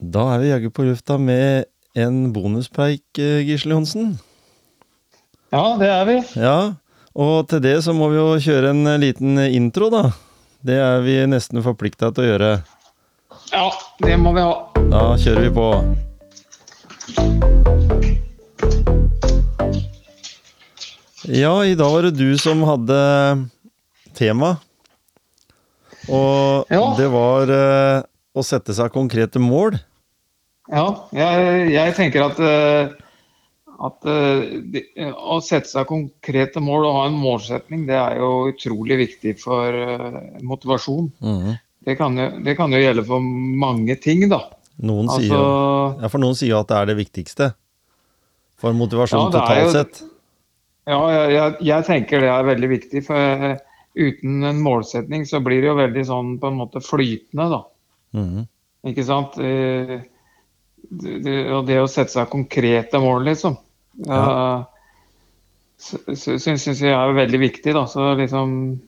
Da er vi jaggu på lufta med en bonuspreik, eh, Gisle Johnsen. Ja, det er vi. Ja, og til det så må vi jo kjøre en eh, liten intro, da. Det er vi nesten forplikta til å gjøre. Ja, det må vi ha. Da kjører vi på. Ja, i dag var det du som hadde tema. Og Ja. det var eh, å sette seg konkrete mål. Ja, jeg, jeg tenker at, eh, at de, å sette seg konkrete mål og ha en målsetning, det er jo utrolig viktig for eh, motivasjon. Mm. Det kan, jo, det kan jo gjelde for mange ting, da. Noen Altså, sier Ja, for noen sier jo at det er det viktigste. For motivasjon Ja, totalt jo- sett. ja, jeg, jeg, tenker det er veldig viktig. For eh, uten en målsetning så blir det jo veldig sånn på en måte flytende, da. Mm. Ikke sant? Eh, og det å sette seg konkrete mål, liksom. Ja. Syns jeg er veldig viktig. da, så liksom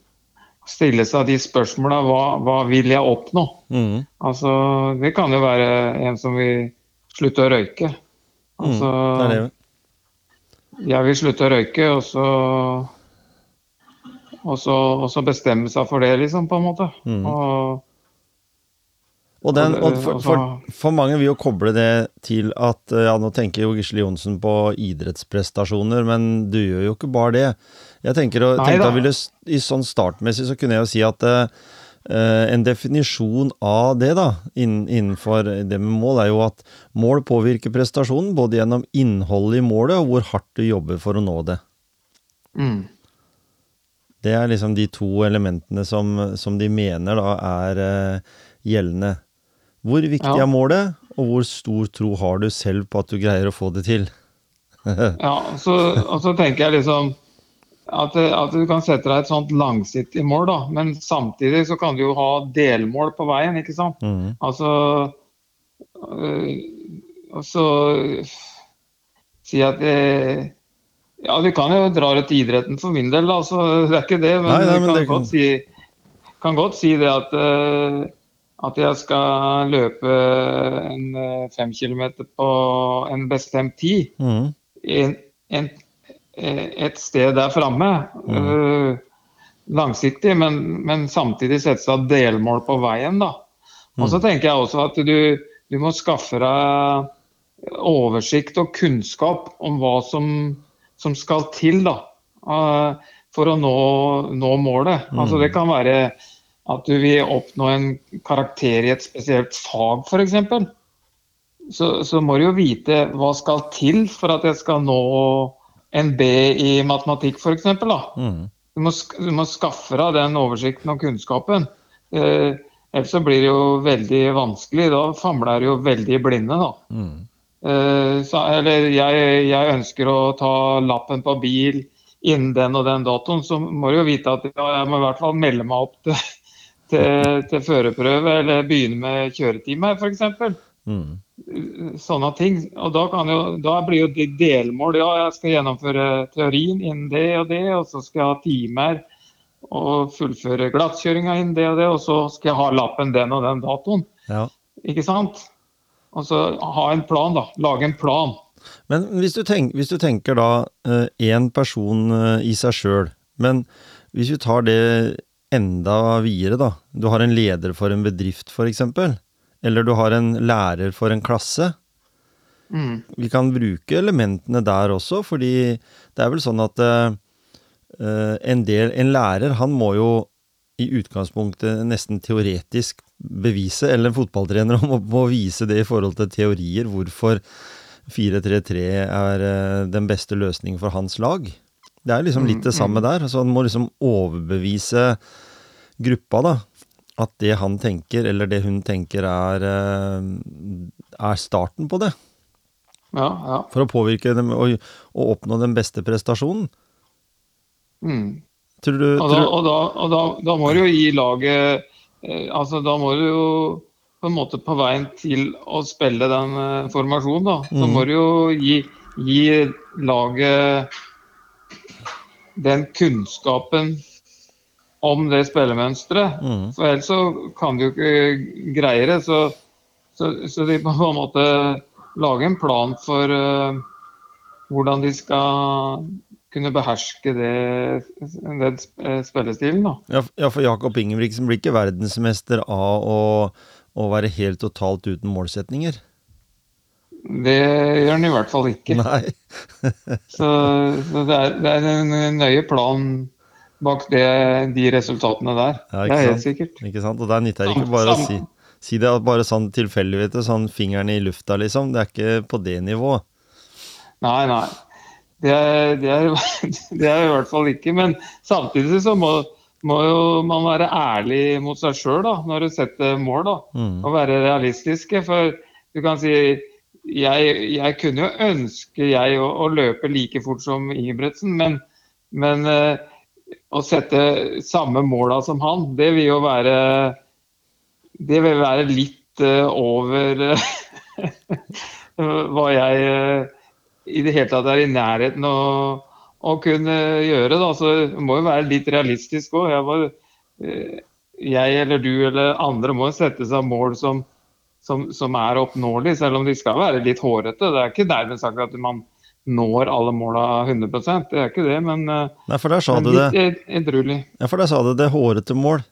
Stille seg de spørsmåla hva, hva vil jeg oppnå? Mm. Altså, Det kan jo være en som vil slutte å røyke. Altså, Mm, Det det. Jeg vil slutte å røyke, og så og så, og så bestemme seg for det, liksom, på en måte. Mm. Og, Og, den, Og for, altså- for, for mange vil jo koble det til at eh, Ja, nå tenker jo Gisle Johnsen på idrettsprestasjoner, men du gjør jo ikke bare det. Jeg tenker og, tenkte jeg ville, i sånn startmessig så kunne jeg jo si at eh, en definisjon av det, da, innenfor det med mål, er jo at mål påvirker prestasjonen, både gjennom innholdet i målet og hvor hardt du jobber for å nå det. mm. Det er liksom de to elementene som, som de mener da er uh, gjeldende. Hvor viktig Ja. er målet, og hvor stor tro har du selv på at du greier å få det til? Ja, så, og så tenker jeg liksom at, at du kan sette deg et sånt langsiktig mål, da. Men samtidig så kan du jo ha delmål på veien, ikke sant. Mm. Altså øh, Og så si at eh, Ja, du kan jo dra det til idretten for min del, da. Så det er ikke det. Men, Nei, nei, du kan, det kan- godt si, kan godt si det at eh, at jeg skal løpe en eh, fem kilometer på en bestemt tid mm. en, en, eh, et sted der framme. øh, langsiktig, men, men samtidig sette seg delmål på veien. da. Og så tenker jeg også at du, du må skaffe deg oversikt og kunnskap om hva som, som skal til da, Uh, for å nå, nå målet. Altså Det kan være at du vil oppnå en karakter i et spesielt fag, f.eks. Så, så må du jo vite hva skal til for at jeg skal nå en B i matematikk, f.eks. Mm. Du, må du må skaffe deg den oversikten og kunnskapen. Eh, ellers så blir det jo veldig vanskelig. Da famler du jo veldig i blinde. da. Mm. Eh, så, eller jeg, jeg ønsker å ta lappen på bil innen den og den datoen, så må du jo vite at ja, jeg må i hvert fall melde meg opp til, til, til førerprøve eller begynne med kjøretime, f.eks. Mm. Sånne ting. Og da, kan jo, da blir jo det delmål. Ja, jeg skal gjennomføre teorien innen det og det, og så skal jeg ha timer og fullføre glattkjøringa innen det og det, og så skal jeg ha lappen den og den datoen. Ja. Ikke sant? Og så ha en plan, da. Lage en plan. Men hvis du, tenk, hvis du tenker da én person eh, i seg sjøl, men hvis vi tar det enda videre, da. Du har en leder for en bedrift, f.eks. Eller du har en lærer for en klasse. Mm. Vi kan bruke elementene der også, fordi det er vel sånn at eh, en del En lærer, han må jo i utgangspunktet nesten teoretisk bevise, eller en fotballtrener må, må vise det i forhold til teorier, hvorfor 4-3-3 er uh, den beste løsningen for hans lag. Det er liksom litt det samme der. Så han må liksom overbevise gruppa, da. At det han tenker, eller det hun tenker, er, eh, er starten på det. Ja, ja. For å påvirke dem og, og oppnå den beste prestasjonen. Mm. Tror du, Og, da, tror, og, da, og da, da må du jo gi laget eh, Altså, da må du jo på en måte på veien til å spille den eh, formasjonen, da, så mm. må du jo gi, gi laget den kunnskapen om det spillemønsteret. Mm. For ellers så kan du jo ikke greie det. Så Så, så de må på en måte lage en plan for uh, hvordan de skal kunne beherske det, den spillestilen. da. Ja, ja for Jakob Ingebrigtsen blir ikke verdensmester av å, å være helt totalt uten målsetninger? Det gjør han i hvert fall ikke. Så, så det, er, det, er, en nøye plan bak det, de resultatene der. Ja, det er helt sikkert. Ikke sant? Og der nytter det ikke bare å si, si det bare sånn tilfeldig, vet du. Sånn fingeren i lufta, liksom. Det er ikke på det nivået. Nei, nei. Det er, det, er, det er, i hvert fall ikke. Men samtidig så må, må jo man være ærlig mot seg sjøl når du setter mål. da, mm. Og være realistiske. For du kan si jeg, jeg kunne jo ønske jeg å, å, løpe like fort som Ingebretsen, men, men uh, å sette samme måla som han, det vil jo være Det vil være litt uh, over uh, hva jeg i det hele tatt er i nærheten å, å kunne gjøre. Da. Så det må jo være litt realistisk òg. Jeg, eh, jeg, eller du eller andre må sette seg mål som, som, som er oppnåelige, selv om de skal være litt hårete. Det er ikke dermed sagt at man når alle måla 100% Det er ikke det, men, eh, Nei, for der sa du litt edruelig. Ja, for der sa du det hårete mål.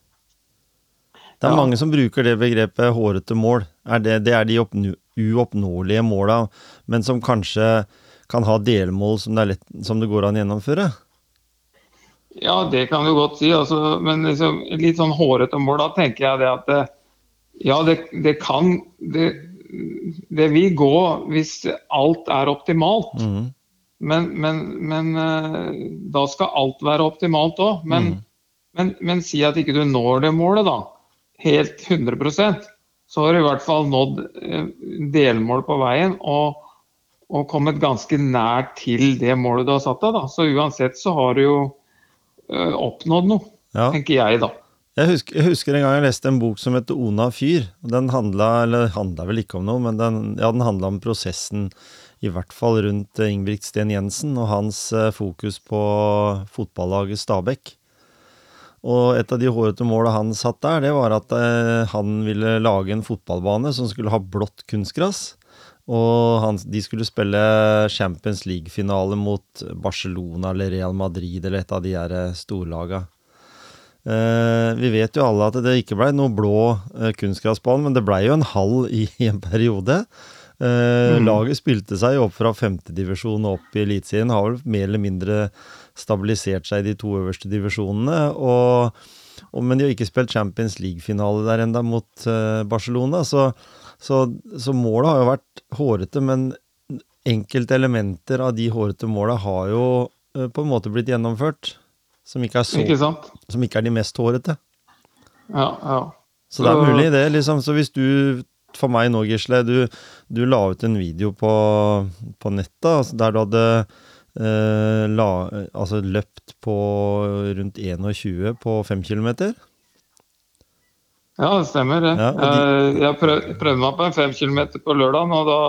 Det er ja. mange som bruker det begrepet hårete mål. Er det, det, er de uoppnåelige måla, men som kanskje kan ha delmål som det, lett, som det går an å gjennomføre? Ja, det kan du godt si. Altså, men liksom, litt sånn hårete mål, da tenker jeg det at eh, ja, det, det kan det, det, vil gå hvis alt er optimalt. Mm. Men, men, men, eh, da skal alt være optimalt òg. Men, mm. men, men, si at ikke du når det målet, da. Helt 100% så har du i hvert fall nådd eh, delmål på veien. og og kommet ganske nær til det målet du har satt deg. Så uansett så har du jo øh, oppnådd noe, ja. tenker jeg da. Jeg husker, jeg husker, en gang jeg leste en bok som heter Ona fyr. Den handla eller handla vel ikke om noe, men den, ja, den handla om prosessen, i hvert fall rundt eh, Ingebrigt Sten Jensen og hans uh, fokus på fotballaget Stabæk. Og et av de hårete måla han satt der, det var at uh, han ville lage en fotballbane som skulle ha blått kunstgras. Og han, de skulle spille Champions League-finale mot Barcelona eller Real Madrid eller et av de her eh, storlaga. Eh, vi vet jo alle at det ikke blei noe blå eh, kunstgressbane, men det blei jo en halv i, en periode. Eh, mm. Laget spilte seg opp fra femtedivisjon og opp i Eliteserien. Har vel mer eller mindre stabilisert seg i de to øverste divisjonene. Og, og, men de har ikke spilt Champions League-finale der enda mot Barcelona. så så, så målet har jo vært hårete, men enkelte elementer av de hårete måla har jo på en måte blitt gjennomført. Som ikke er, så, ikke som ikke er de mest hårete. Ja, ja. Så det er mulig, det. liksom. Så hvis du, for meg nå, Gisle, du, du la ut en video på, på nettet altså der du hadde eh, la, altså løpt på rundt 21 på 5 kilometer. Ja, det stemmer. det. Ja, de... Jeg prøvde meg på en fem kilometer på lørdag, og da,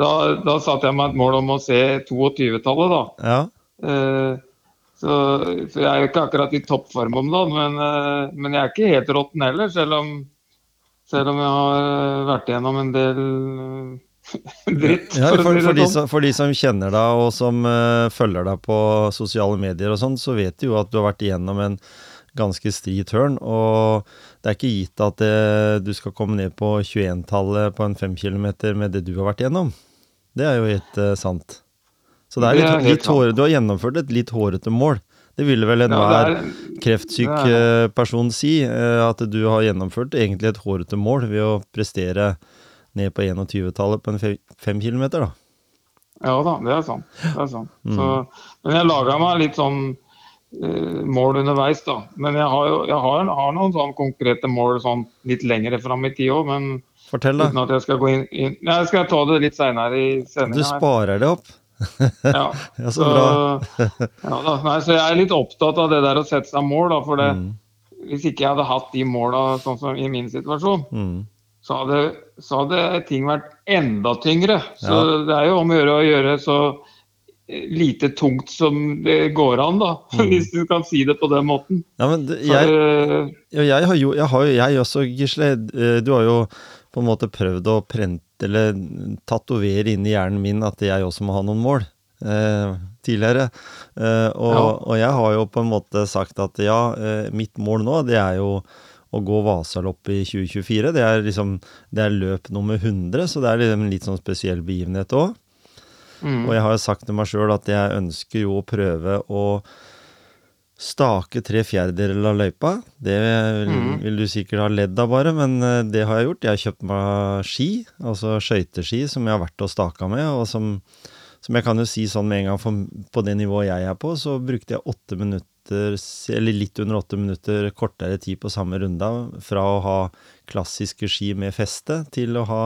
da, da satte jeg meg et mål om å se 22-tallet. da. Ja. Eh, så, så, jeg er jo ikke akkurat i toppform om dagen, men, eh, men, jeg er ikke helt råtten heller, selv om, selv om jeg har eh, vært igjennom en del dritt. Ja, for, for, for, de sånn. som, for, de som, kjenner deg og som uh, følger deg på sosiale medier og sånn, så vet de jo at du har vært igjennom en ganske stri tørn. Og det er ikke gitt at det, du skal komme ned på 21-tallet på en 5 km med det du har vært igjennom. Det er jo helt uh, sant. Så det er litt, det er litt hår, du har gjennomført et litt hårete mål. Det ville vel enhver ja, kreftsyk uh, person si, uh, at du har gjennomført egentlig et hårete mål ved å prestere ned på 21-tallet på en fem kilometer, da. Ja da, det er sant. Det er sant. Mm. Så, men jeg laga meg litt sånn uh, mål underveis. da. Men jeg har, jeg har, har noen sånn konkrete mål sånn litt lengre fram i tid òg. Men Fortell da. uten at jeg skal gå inn, inn Jeg skal ta det litt seinere i sendinga. Du sparer det opp? Ja. ja. Så bra. ja, da. Nei, så jeg er litt opptatt av det der å sette seg mål. da, for det, mm. Hvis ikke jeg hadde hatt de måla sånn som i min situasjon, mm. så, hadde, så, hadde, ting vært enda tyngre. Så ja. det er jo om å gjøre å gjøre så lite tungt som det går an, da. Mm. Hvis du kan si det på den måten. Ja, men det, jeg, For, jeg, har jo, jeg har jo jeg også, Gisle. Eh, du har jo på en måte prøvd å prente eller tatovere inn i hjernen min at jeg også må ha noen mål. Eh, tidligere. Eh, og, Ja. og jeg har jo på en måte sagt at ja, eh, mitt mål nå, det er jo å gå Vasalopp i 2024. Det er liksom det er løp nummer 100, så det er liksom en litt sånn spesiell begivenhet òg. Mm. Og jeg har jo sagt til meg sjøl at jeg ønsker jo å prøve å stake tre fjerdedeler av løypa. Det vil, mm. vil du sikkert ha ledd av bare, men eh, det har jeg gjort. Jeg har kjøpt meg ski, altså skøyteski, som jeg har vært og staka med, og som, som jeg kan jo si sånn med en gang, for på det nivået jeg er på, så brukte jeg åtte minutter, eller litt under åtte minutter kortere tid på samme runda, fra å ha klassiske ski med feste til å ha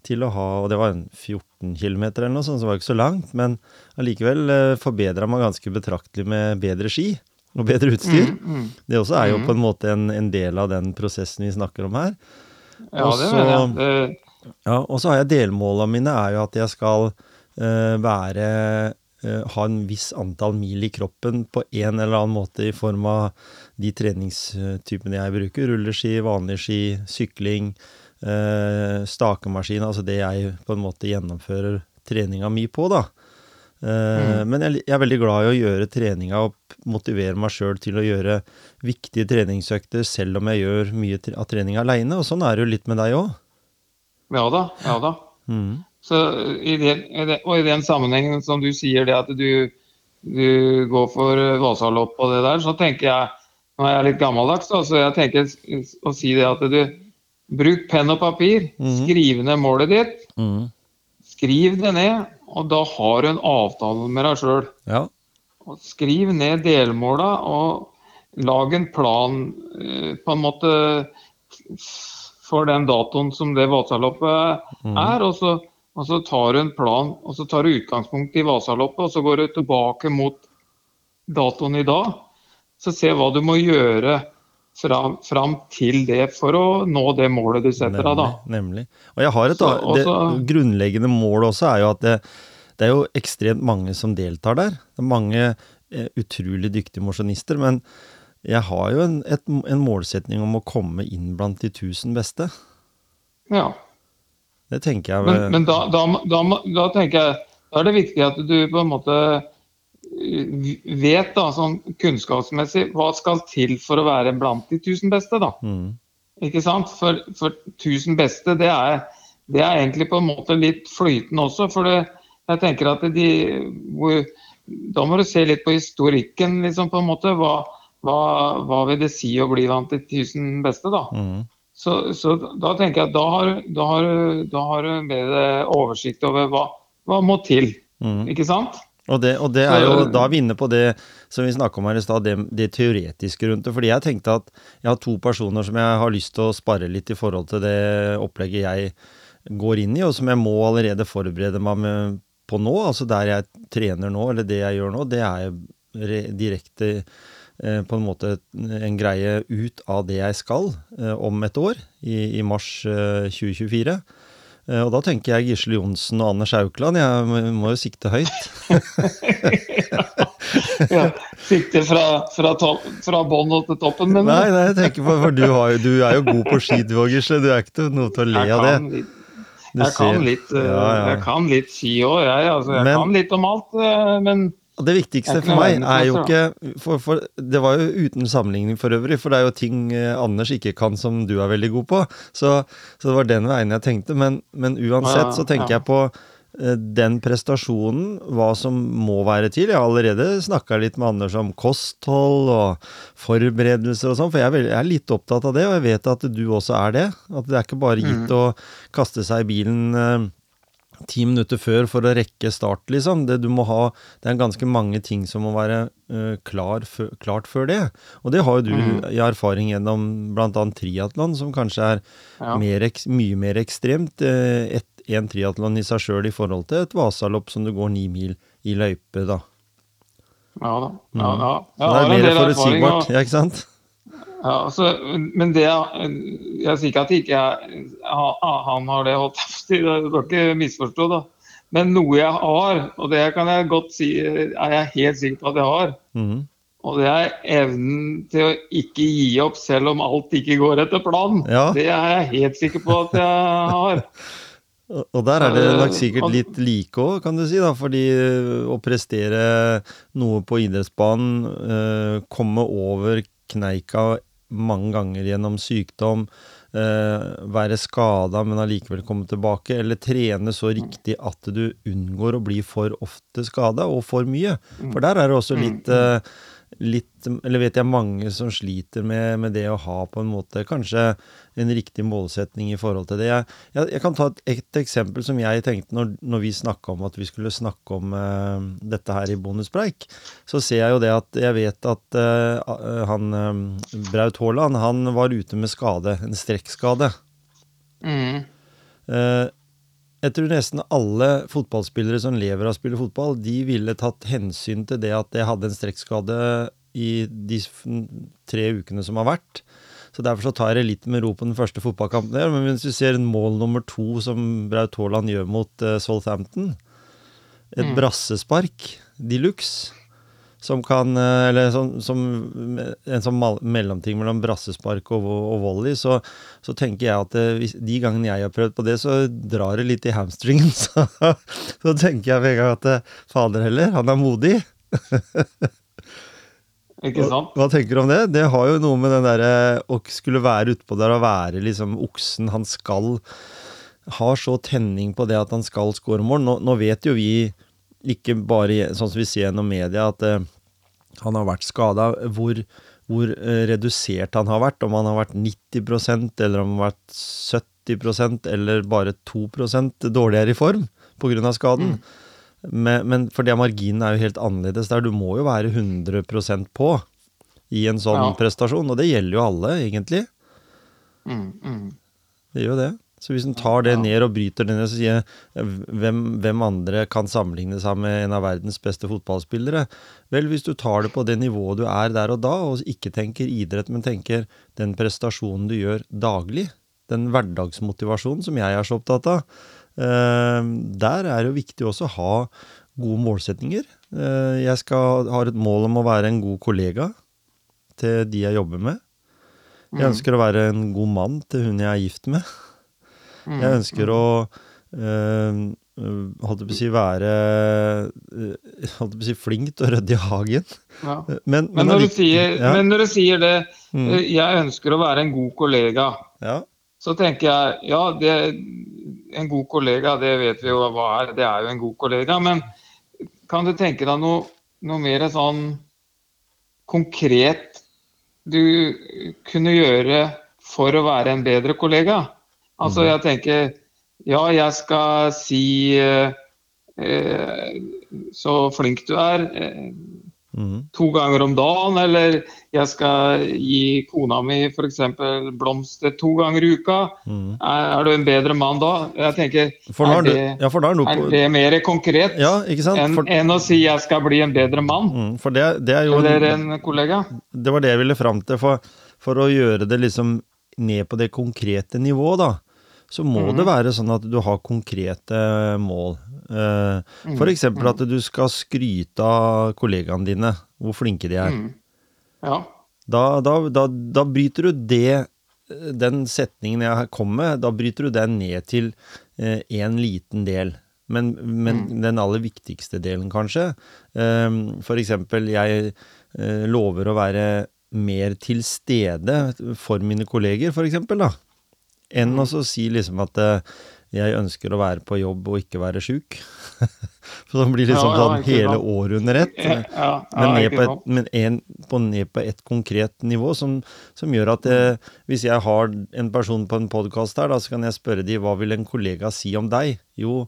til å ha, og det var en 14 km eller noe sånt, så det var ikke så langt, men allikevel eh, forbedra meg ganske betraktelig med bedre ski og bedre utstyr. Mm, mm. Det også er jo Mhm. på en måte en, en del av den prosessen vi snakker om her. Ja, Og det så- mener jeg. Det, Ja, og så har jeg delmåla mine er jo at jeg skal uh, være uh, ha en viss antall mil i kroppen på en eller annen måte i form av de treningstypene jeg bruker. Rulleski, vanlige ski, sykling, uh, stakemaskin. Altså det jeg på en måte gjennomfører treninga mi på, da. Eh, Men jeg, jeg er veldig glad i å gjøre treninga og motivere meg sjøl til å gjøre viktige treningsøkter, selv om jeg gjør mye av treninga aleine. Og sånn er det jo litt med deg òg. ja da. Ja da. Mm. Så i den, og i den sammenhengen som du sier det at du, du går for eh, Vasalopp og det der, så tenker jeg Nå er jeg litt gammeldags, da, så jeg tenker å si det at du Bruk penn og papir. Mm. Skriv ned målet ditt. Mm. Skriv det ned, og da har du en avtale med deg sjøl. Ja. Skriv ned delmåla og lag en plan eh, på en måte for den datoen som det Vasaloppet Mm. er. Og så, og så tar du en plan, og så tar du utgangspunkt i Vasaloppet, og så går du tilbake mot datoen i dag. Så se hva du må gjøre fram, fram til det for å nå det målet du setter deg, da. Nemlig. Og jeg har et Så også, det grunnleggende mål også er jo at det, det er jo ekstremt mange som deltar der. Det er mange eh, utrolig dyktige mosjonister, men jeg har jo en, et, en målsetning om å komme inn blant de tusen beste. Ja. Det tenker jeg Men, men da, da, da, da tenker jeg da er det viktig at du på en måte vet da, sånn kunnskapsmessig hva skal til for å være blant de tusen beste. da. mm, Ikke sant? For, for tusen beste, det er, det er egentlig på en måte litt flytende også. For det, jeg tenker at de hvor, Da må du se litt på historikken, liksom, på en måte. Hva, hva, hva vil det si å bli blant de tusen beste, da? mm, Så, så da tenker jeg at da har, du- da har, da har du bedre oversikt over hva, hva må til. mm. Ikke sant? Og det, og det er jo da er vi inne på det som vi snakka om her i stad, det, det teoretiske rundt det. Fordi jeg tenkte at jeg har to personer som jeg har lyst til å spare litt i forhold til det opplegget jeg går inn i, og som jeg må allerede forberede meg med på nå. Altså der jeg trener nå, eller det jeg gjør nå, det er re, direkte eh, på en måte en greie ut av det jeg skal eh, om et år, i, i mars eh, 2024. Eh, Og da tenker jeg Gisle Johnsen og Anders Aukland. Jeg må, jo sikte høyt. Ja, Sikte fra, fra, topp- fra bånn til toppen, men Nei, nei, jeg tenker på, for du, har, du er jo god på ski du òg, Gisle. Du er ikke noe til å le av det. jeg kan litt, eh, Ja, ja. Jeg kan litt ski òg, jeg. Altså, jeg Men- kan litt om alt. eh, Men Og det viktigste for meg er jo ikke for, for Det var jo uten sammenligning for øvrig, for det er jo ting eh, Anders ikke kan som du er veldig god på. Så, så det var den veien jeg tenkte. Men, men uansett så tenker jeg på eh, den prestasjonen, hva som må være til. Jeg har allerede snakka litt med Anders om kosthold og forberedelser og sånn, for jeg er, litt opptatt av det, og jeg vet at du også er det. At det er ikke bare gitt å kaste seg i bilen eh, ti minutter før for å rekke start, liksom. Det, du må ha, det er ganske mange ting som må være uh, klar klart før det. Og det har jo du mm. i erfaring gjennom bl.a. triatlon, som kanskje er ja. mer, mye mer ekstremt. Uh, et, en triatlon i seg sjøl i forhold til et Vasalopp som du går ni mil i løype, da. ja da. Ja, ja. Så det er mer forutsigbart, og- ja, ikke sant? Ja, altså, men det Jeg sier ikke at ikke jeg, han har det, holdt jeg. Du bør ikke misforstå, da. Men noe jeg har, og det kan jeg godt si, er jeg helt sikker på at jeg har, Mhm. Og det er evnen til å ikke gi opp selv om alt ikke går etter planen. Ja. Det er jeg helt sikker på at jeg har. Og og der er det Eh, nok sikkert litt like òg, kan du si. da, Fordi eh, å prestere noe på idrettsbanen, eh, komme over kneika mange ganger gjennom sykdom, eh, være skada, men allikevel komme tilbake, eller trene så riktig at du unngår å bli for ofte skada, og for mye. For der er det også litt eh, litt Eller vet jeg mange som sliter med, med det å ha på en måte kanskje en riktig målsetning i forhold til det. Jeg, jeg, jeg kan ta et, et eksempel som jeg tenkte når, når vi snakka om at vi skulle snakke om uh, dette her i bonuspreik. Så ser jeg jo det at jeg vet at uh, han eh, Braut Haaland, han var ute med skade, en strekkskade. Mm. Eh, jeg tror nesten alle fotballspillere som lever av å spille fotball, de ville tatt hensyn til det at jeg hadde en strekkskade i de tre ukene som har vært. Så derfor så tar jeg litt med ro på den første fotballkampen. der, Men hvis du ser en mål nummer to som Braut Haaland gjør mot uh, Southampton, et brassespark de luxe, som kan eh, Eller som, som en sånn mellomting mellom brassespark og, og volley, så, så tenker jeg at eh, hvis, de gangene jeg har prøvd på det, så drar det litt i hamstringen. Så, så tenker jeg en gang at eh, fader heller, han er modig. Ikke Hva, sant? hva tenker du om det? Det har jo noe med den derre å skulle være utpå der og være liksom oksen han skal Har så tenning på det at han skal score mål. Nå, nå vet jo vi, ikke bare sånn som vi ser gjennom media, at eh, han har vært skada. Hvor, hvor eh, redusert han har vært. Om han har vært 90% eller om han har vært 70% eller bare 2% dårligere i form pga. skaden. Men, men for det marginen er jo helt annerledes der. Du må jo være 100% på i en sånn Ja. prestasjon. Og det gjelder jo alle, egentlig. Mm, mm. Det gjør jo det. Så hvis en tar det ned og bryter det ned, så sier jeg hvem, hvem andre kan sammenligne seg med en av verdens beste fotballspillere? Vel, hvis du tar det på det nivået du er der og da, og ikke tenker idrett, men tenker den prestasjonen du gjør daglig, den hverdagsmotivasjonen som jeg er så opptatt av, eh, der er det jo viktig også å ha gode målsetninger. Eh, jeg skal, har et mål om å være en god kollega til de jeg jobber med. Jeg ønsker å være en god mann til hun jeg er gift med. Jeg ønsker å øh, holdt jeg på å si være øh, holdt jeg på å si flink til å rydde i hagen. Ja. Men, Men når, du sier, ja, men når du sier det, Mm. eh, jeg ønsker å være en god kollega, ja, så tenker jeg ja, det, en god kollega, det vet vi jo hva er. Det er jo en god kollega. Men kan du tenke deg noe, noe mer sånn konkret du kunne gjøre for å være en bedre kollega? Altså, jeg tenker ja, jeg skal si eh, eh, så flink du er. Eh, mhm, to ganger om dagen, eller jeg skal gi kona mi f.eks. blomster to ganger i uka. Mm. Er, er du en bedre mann da? Jeg tenker, For er det, ja, for da er på... er det mer konkret Ja, enn For, en å si jeg skal bli en bedre mann? mm, for det, det er jo Eller en kollega? Det var det jeg ville fram til. For, for å gjøre det liksom ned på det konkrete nivået, da, så må det være sånn at du har konkrete mål. Uh, for eksempel at du skal skryte av kollegaene dine, hvor flinke de er. Mm. Ja. Da, da, da, da bryter du det Den setningen jeg kom med, da bryter du den ned til én liten del. Men, men den aller viktigste delen, kanskje. Eh, for eksempel, jeg eh, lover å være mer til stede for mine kolleger, for eksempel, da. Enn å si liksom at eh, jeg ønsker å være på jobb og ikke være sjuk. For det blir liksom Ja, ja, sånn hele året under ett. Ja, Men, ned på et, men en, på, ned på et konkret nivå som, som gjør at eh, hvis jeg har en person på en podkast her, da, så kan jeg spørre de hva vil en kollega si om deg? Jo,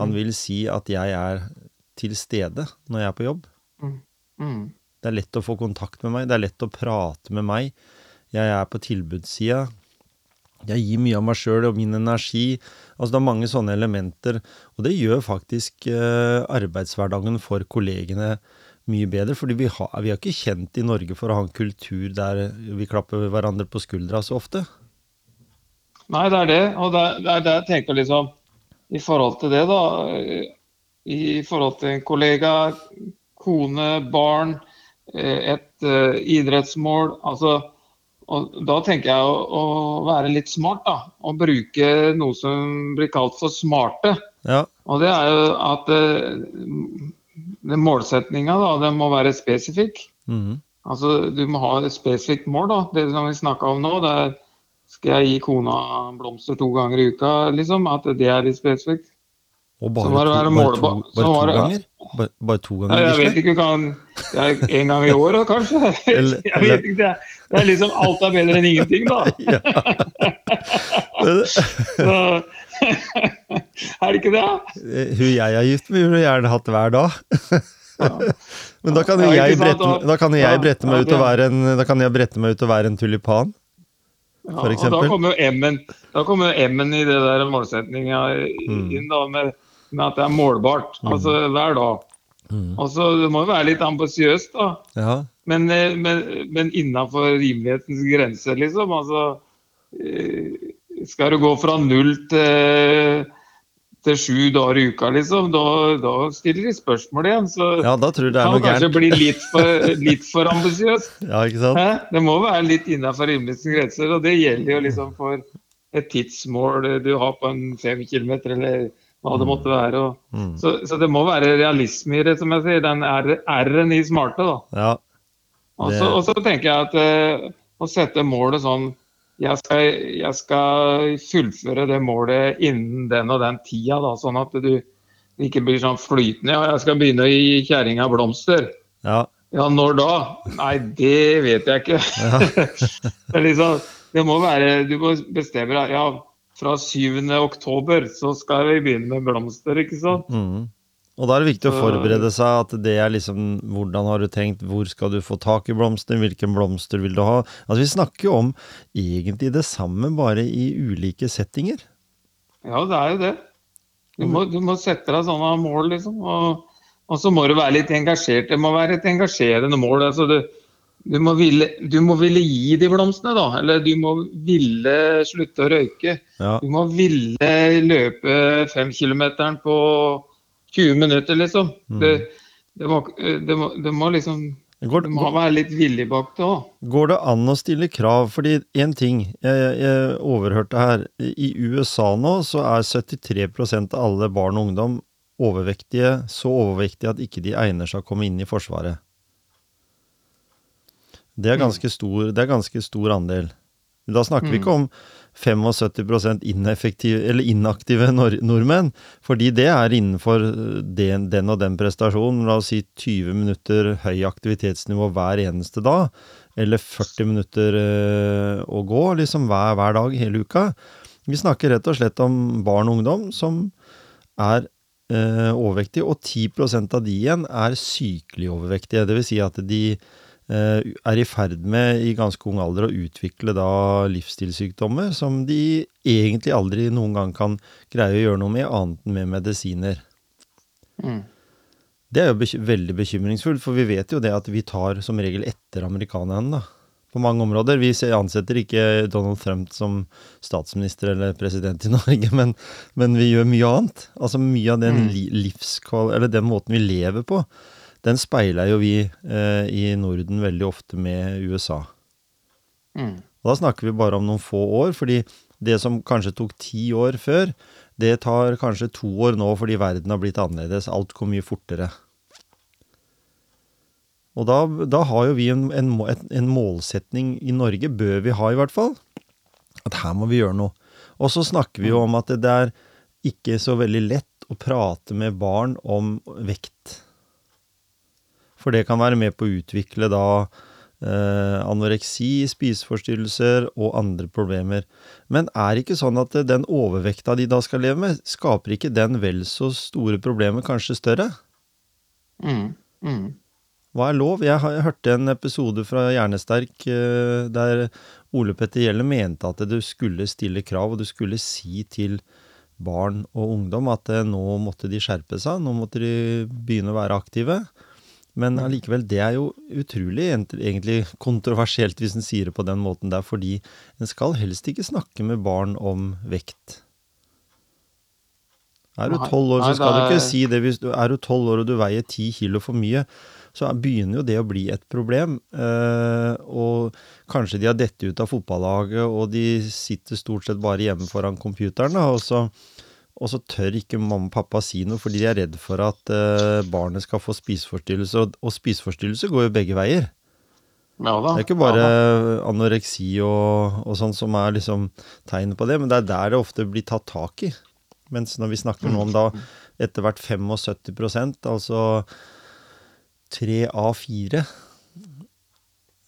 han vil si at jeg er til stede når jeg er på jobb. Mm. Det er lett å få kontakt med meg, det er lett å prate med meg. Jeg er på tilbudssida. Jeg gir mye av meg sjøl og min energi. Altså Det er mange sånne elementer, og det gjør faktisk eh, arbeidshverdagen for kollegene mye bedre. fordi vi har, vi er ikke kjent i Norge for å ha en kultur der vi klapper hverandre på skuldra så ofte. Nei, det er det. Og det er det jeg tenker liksom I forhold til det, da. I forhold til en kollega, kone, barn. eh, et eh, idrettsmål. Altså, og da tenker jeg å, å være litt smart, da. Og bruke noe som blir kalt for smarte. Ja. Og det er jo at uh, målsettinga, da, den må være spesifikk. Mhm. Altså, Du må ha et spesifikt mål. da. Det som vi snakka om nå, det er skal jeg gi kona blomster to ganger i uka, liksom. At det er litt spesifikt. Og Så bare, to, bare, to, bare to ganger? Bare, bare to ganger? jeg vet ikke, du kan er en gang i året kanskje? Eller- Jeg vet ikke, det er, liksom alt er bedre enn ingenting, da. Men, Så, er det ikke det? eh, Hun jeg er gift med, ville gjerne hatt hver dag. Ja. Men da kan jo jeg brette, meg ut og være en, tulipan. Ja, For eksempel. da kommer jo M-en i det der målsetninga Mm. inn, da, med, med at det er målbart. Altså hver dag. Mm. Og så Det må jo være litt ambisiøst, da. Ja. Men, eh, men, men innafor rimelighetens grenser, liksom. Altså eh, Skal du gå fra null til, til sju dager i uka, liksom, da, da stiller de spørsmål igjen. Så ja, da tror jeg det er noe Kan kanskje gærent. bli litt for, litt for ambisiøst. Ja, ikke sant? Hæ? Det må være litt innafor rimelighetens grenser, og det gjelder jo liksom for et tidsmål du har på en fem kilometer, eller hva det måtte være. Og, Mm. så, så det må være realisme i det, som jeg sier. Den R-en i smarte, da. Ja. Og Det- så, og så tenker jeg at eh, å sette målet sånn jeg skal, jeg skal fullføre det målet innen den og den tida, da, sånn at du ikke blir sånn flytende. Ja, jeg skal begynne å gi kjerringa blomster. ja. Ja, når da? Nei, det vet jeg ikke. det, er liksom, det må være Du må bestemme deg. Ja, fra 7. oktober så skal vi begynne med blomster, ikke sant? Mm. Og da er det viktig å forberede seg at det er liksom Hvordan har du tenkt, hvor skal du få tak i blomster, hvilken blomster vil du ha? Altså Vi snakker jo om egentlig det samme, bare i ulike settinger. Ja, det er jo det. Du må, du må sette deg sånne mål, liksom. Og, og så må du være litt engasjert. Det må være et engasjerende mål. Altså du, du, må ville, du må ville gi de blomstene, da. Eller du må ville slutte å røyke. Ja. Du må ville løpe femkilometeren på 20 minutter, liksom. Det, det, må, det, må, det må liksom Går, Du må være litt villig bak det òg. går det an å stille krav? Fordi én ting jeg, jeg overhørte her. I USA nå så er 73% av alle barn og ungdom overvektige, så overvektige at ikke de egner seg å komme inn i Forsvaret. Det er ganske stor, det er ganske stor andel. Da snakker vi ikke om 75% ineffektive, eller inaktive nor nordmenn, fordi det er innenfor den, den og den prestasjonen. La oss si 20 minutter høy aktivitetsnivå hver eneste dag, eller 40 minutter eh, å gå liksom hver, hver dag hele uka. Vi snakker rett og slett om barn og ungdom som er eh, overvektige, og 10 av de igjen er sykelig overvektige. Det vil si at de eh, er i ferd med i ganske ung alder å utvikle da livsstilssykdommer som de egentlig aldri noen gang kan greie å gjøre noe med, annet enn med medisiner. Mm. Det er jo bek veldig bekymringsfullt, for vi vet jo det at vi tar som regel etter amerikanerne, da. På mange områder. Vi ansetter ikke Donald Trump som statsminister eller president i Norge, men, men vi gjør mye annet. Altså mye av den. Eller den måten vi lever på, den speiler jo vi eh, i Norden veldig ofte med USA. Mm. Og da snakker vi bare om noen få år, fordi det som kanskje tok ti år før, det tar kanskje to år nå fordi verden har blitt annerledes. Alt går mye fortere. Og da, da har jo vi en, en, en målsetning i Norge, bør vi ha i hvert fall, at her må vi gjøre noe. Og så snakker vi jo om at det er ikke så veldig lett å prate med barn om vekt. For det kan være med på å utvikle da eh, anoreksi, spiseforstyrrelser og andre problemer. Men er det ikke sånn at eh, den overvekta de da skal leve med, skaper ikke den vel så store problemer, kanskje større? Mm. Mm. Hva er lov? Jeg, har, jeg hørte en episode fra Hjernesterk eh, der Ole Petter Gjelle mente at du skulle stille krav, og du skulle si til barn og ungdom at eh, nå måtte de skjerpe seg, nå måtte de begynne å være aktive. Men allikevel, det er jo utrolig egentlig kontroversielt hvis en sier det på den måten der, fordi en skal helst ikke snakke med barn om vekt. Er du tolv år, så skal du ikke si det hvis du er du tolv år og du veier ti kilo for mye. så begynner jo det å bli et problem. Eh, og kanskje de har dette ut av fotballaget, og de sitter stort sett bare hjemme foran computeren. Og, så, og så tør ikke mamma og pappa si noe fordi de er redd for at eh, barnet skal få spiseforstyrrelse. Og, og spiseforstyrrelse går jo begge veier. Ja da. Det er ikke bare ja, anoreksi og, og sånn som er liksom tegnet på det, men det er der det ofte blir tatt tak i. Mens når vi snakker nå om da etter hvert 75% altså tre av fire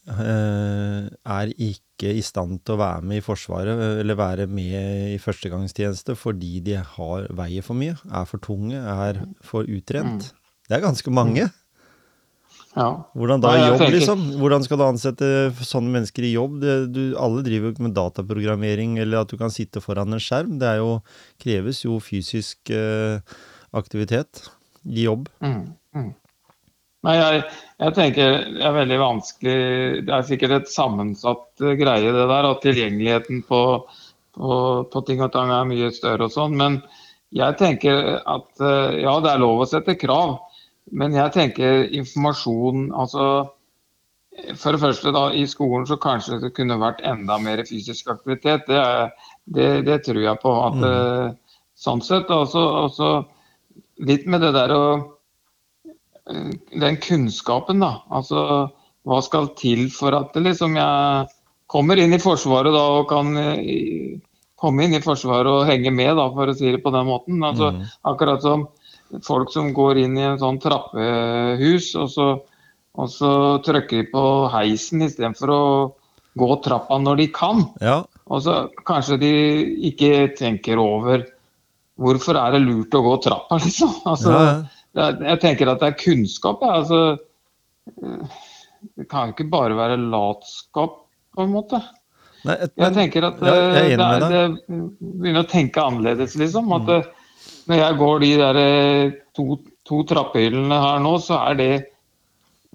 er ikke i stand til å være med i Forsvaret eller være med i førstegangstjeneste fordi de har, veier for mye, er for tunge, er for utrent. Det er ganske mange. Ja. Hvordan da jobb, liksom? Hvordan skal du ansette sånne mennesker i jobb? Det, du, alle driver jo ikke med dataprogrammering eller at du kan sitte foran en skjerm. Det er jo, kreves jo fysisk eh, aktivitet i jobb. Mm, mm. Nei, jeg, jeg tenker det er veldig vanskelig Det er sikkert et sammensatt eh, greie, det der. At tilgjengeligheten på, på, på ting og tang er mye større og sånn. Men jeg tenker at eh, ja, det er lov å sette krav. Men jeg tenker informasjon Altså for det første da, I skolen så kanskje det kunne vært enda mer fysisk aktivitet. Det, er, det, det tror jeg på. at Mm. eh, Sånn sett. Og så litt med det der å Den kunnskapen, da. Altså hva skal til for at liksom jeg kommer inn i Forsvaret da og kan eh, komme inn i Forsvaret og henge med, da, for å si det på den måten. Altså, mm. Akkurat som folk som går inn i en sånn trappehus, og så, og så trykker de på heisen istedenfor å gå trappa når de kan. Ja, Og så kanskje de ikke tenker over hvorfor er det lurt å gå trappa, liksom. Altså, ja, ja. Jeg tenker at det er kunnskap. Ja. Altså, eh, det kan jo ikke bare være latskap, på en måte. Nei, et, Jeg tenker at Ja, jeg eh, det, er- det begynner å tenke annerledes, liksom. At eh, når jeg går de der to, to trappehyllene her nå, så er det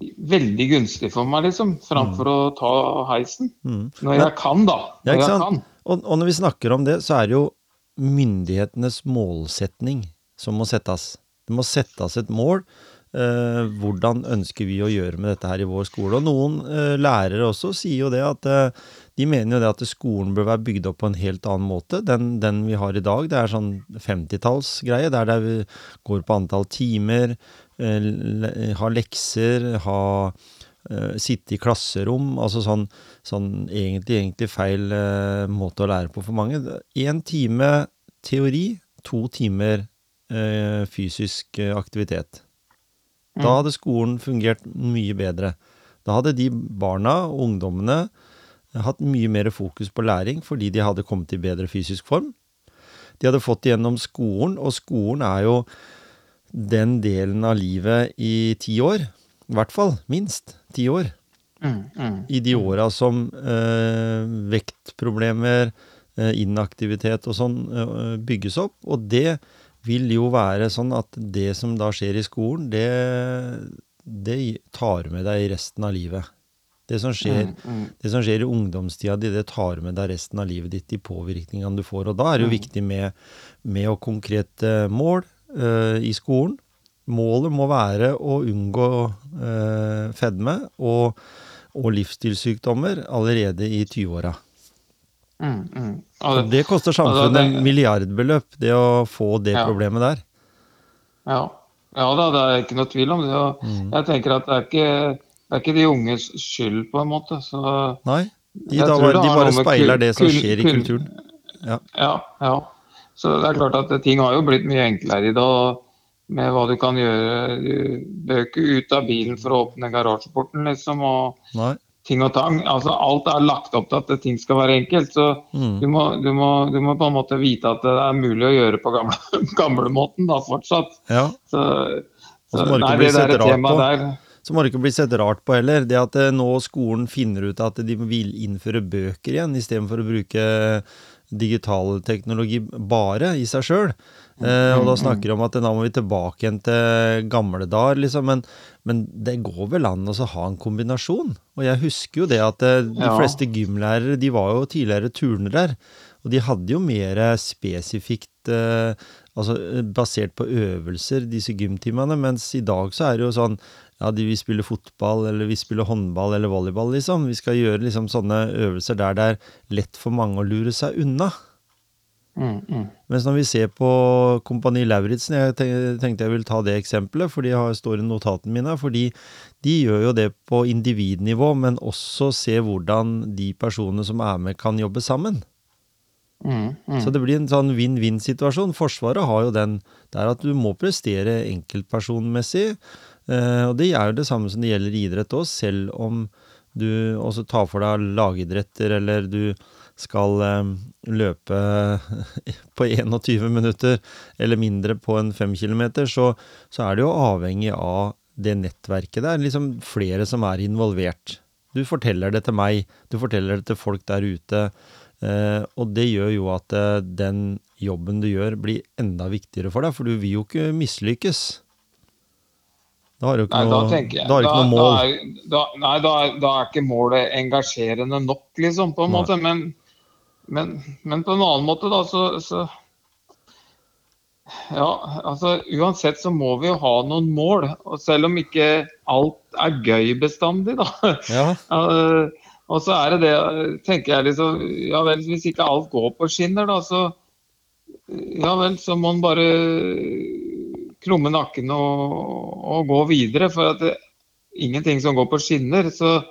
veldig gunstig for meg, liksom. Framfor å ta heisen. mm. Når jeg kan, da. Ja, Når ikke jeg kan. Og, og når vi snakker om det, så er det jo myndighetenes målsetning som må settes. Det må settes et mål. Eh, hvordan ønsker vi å gjøre med dette her i vår skole? Og noen eh, lærere også sier jo det at eh, de mener jo det at skolen bør være bygd opp på en helt annen måte den, den vi har i dag. Det er sånn 50-tallsgreie, der det vi går på antall timer, eh, le- ha lekser, ha eh, sitte i klasserom, altså sånn, sånn egentlig, egentlig feil eh, måte å lære på for mange. Én time teori, to timer eh, fysisk eh, aktivitet. Da Mm. hadde skolen fungert mye bedre. Da hadde de barna og ungdommene hatt mye mer fokus på læring fordi de hadde kommet i bedre fysisk form. De hadde fått gjennom skolen, og skolen er jo den delen av livet i ti år. I hvert fall. Minst ti år. Mm, mm. I de åra som eh, vektproblemer, eh, inaktivitet og sånn eh, bygges opp. Og det vil jo være sånn at det som da skjer i skolen, det, det tar med deg resten av livet. Det som skjer, Mm, mm. det som skjer i ungdomstida di, det tar med deg resten av livet ditt, de påvirkningene du får. Og da er det jo Mm. viktig med, med å konkrete mål uh, i skolen. Målet må være å unngå uh, fedme og, og livsstilssykdommer allerede i 20-åra. Mm, mm. Det- det koster samfunnet det- milliardbeløp, det å få det Ja. problemet der. Ja. ja da, det er ikke noe tvil om det. Mm. jeg tenker at det er ikke det er ikke de unges skyld, på en måte. Så Nei, de, da, de bare speiler det som skjer i kulturen. Ja. Ja, ja. Så det er klart at ting har jo blitt mye enklere i dag med hva du kan gjøre. Du bør ikke ut av bilen for å åpne garasjeporten, liksom, og Nei. Ting og tang. Altså, alt er lagt opp til at ting skal være enkelt. Så Mm. du må, du, må, du må på en måte vite at det er mulig å gjøre på gamle, gamlemåten da, fortsatt. Ja. Så, så må nei, det der temaet på. der Så må det ikke bli sett rart på heller. Det at eh, nå skolen finner ut at de vil innføre bøker igjen, istedenfor å bruke digital teknologi bare i seg sjøl. Eh, og da snakker de om at eh, da må vi tilbake igjen til gamle dager, liksom. Men, men det går vel an å ha en kombinasjon. Og jeg husker jo det at eh, de Ja. fleste gymlærere, de var jo tidligere turnere. Og de hadde jo mer spesifikt eh, Altså eh, basert på øvelser, disse gymtimene. Mens i dag så er det jo sånn ja, de vil spille fotball, eller vi spiller håndball eller volleyball, liksom. Vi skal gjøre liksom sånne øvelser der det er lett for mange å lure seg unna. Mm, mm. Mens når vi ser på Kompani Lauritzen, jeg tenkte jeg ville ta det eksempelet, for de står i notatene mine, fordi de gjør jo det på individnivå, men også se hvordan de personene som er med, kan jobbe sammen. Mm, mm. Så det blir en sånn vinn-vinn-situasjon. Forsvaret har jo den der at du må prestere enkeltpersonmessig. Eh, og det er jo det samme som det gjelder i idrett òg, selv om du også tar for deg lagidretter, eller du skal eh, løpe på 21 minutter eller mindre på en 5 kilometer, så, så er det jo avhengig av det nettverket. Det er liksom flere som er involvert. Du forteller det til meg, du forteller det til folk der ute. Eh, og det gjør jo at eh, den jobben du gjør, blir enda viktigere for deg, for du vil jo ikke mislykkes. Da har du ikke Nei, noe, da da har ikke da, noe mål. Er, nei, da er ikke målet engasjerende nok, liksom, på en Nei. måte. Men, men, men på en annen måte, da, så, så Ja, altså uansett så må vi jo ha noen mål. Og selv om ikke alt er gøy bestandig, da. Ja, Eh, og så er det det, tenker jeg liksom Ja vel, hvis ikke alt går på skinner, da, så Ja vel, så må man bare krumme nakken og, og gå videre. For at det, ingenting som går på skinner. Så,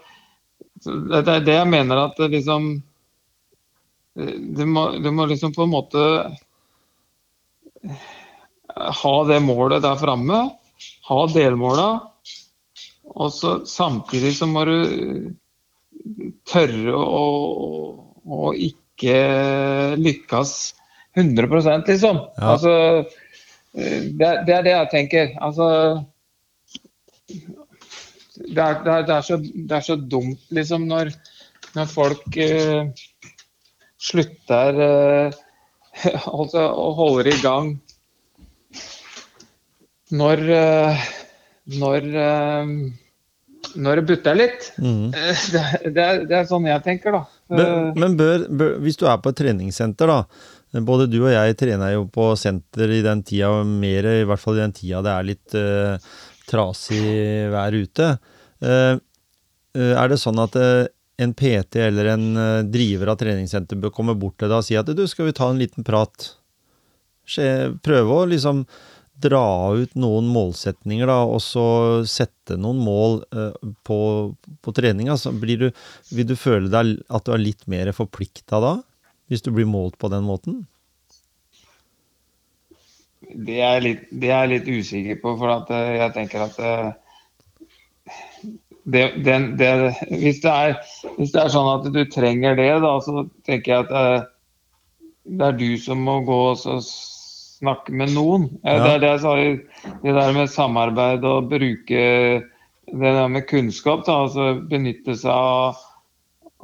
så det det er det jeg mener at liksom Du må, du må liksom på en måte ha det målet der framme. Ha delmåla. Og så samtidig så må du tørre å, å ikke lykkes 100 liksom. Ja. Altså, eh, det, er- det er det jeg tenker. Altså det er, det, er, det, er så, det er så dumt, liksom, når, når folk eh, slutter eh, altså, og holder i gang når eh, når eh, når det butter litt. Eh, Det, det, er, det er sånn jeg tenker, da. Men, men bør, bør, hvis du er på et treningssenter, da Både du og jeg trener jo på senter i den tida, mer i hvert fall i den tida det er litt uh, trasig vær ute. Eh, er det sånn at eh, en PT eller en eh, driver av treningssenter bør komme bort til deg og si at du, skal vi ta en liten prat? Prøve å liksom dra ut noen målsetninger, da, og så sette noen mål eh, på, på treninga. Så blir du, vil du føle deg at du er litt mer forplikta da? Hvis du blir målt på den måten? Det er jeg litt, litt usikker på, for eh, jeg tenker at det, den, det, hvis, det er, hvis det er sånn at du trenger det, da, så tenker jeg at eh, det er du som må gå og snakke med noen. Ja. Det er det jeg sa, det der med samarbeid og bruke det der med kunnskap. Da, altså benytte seg av,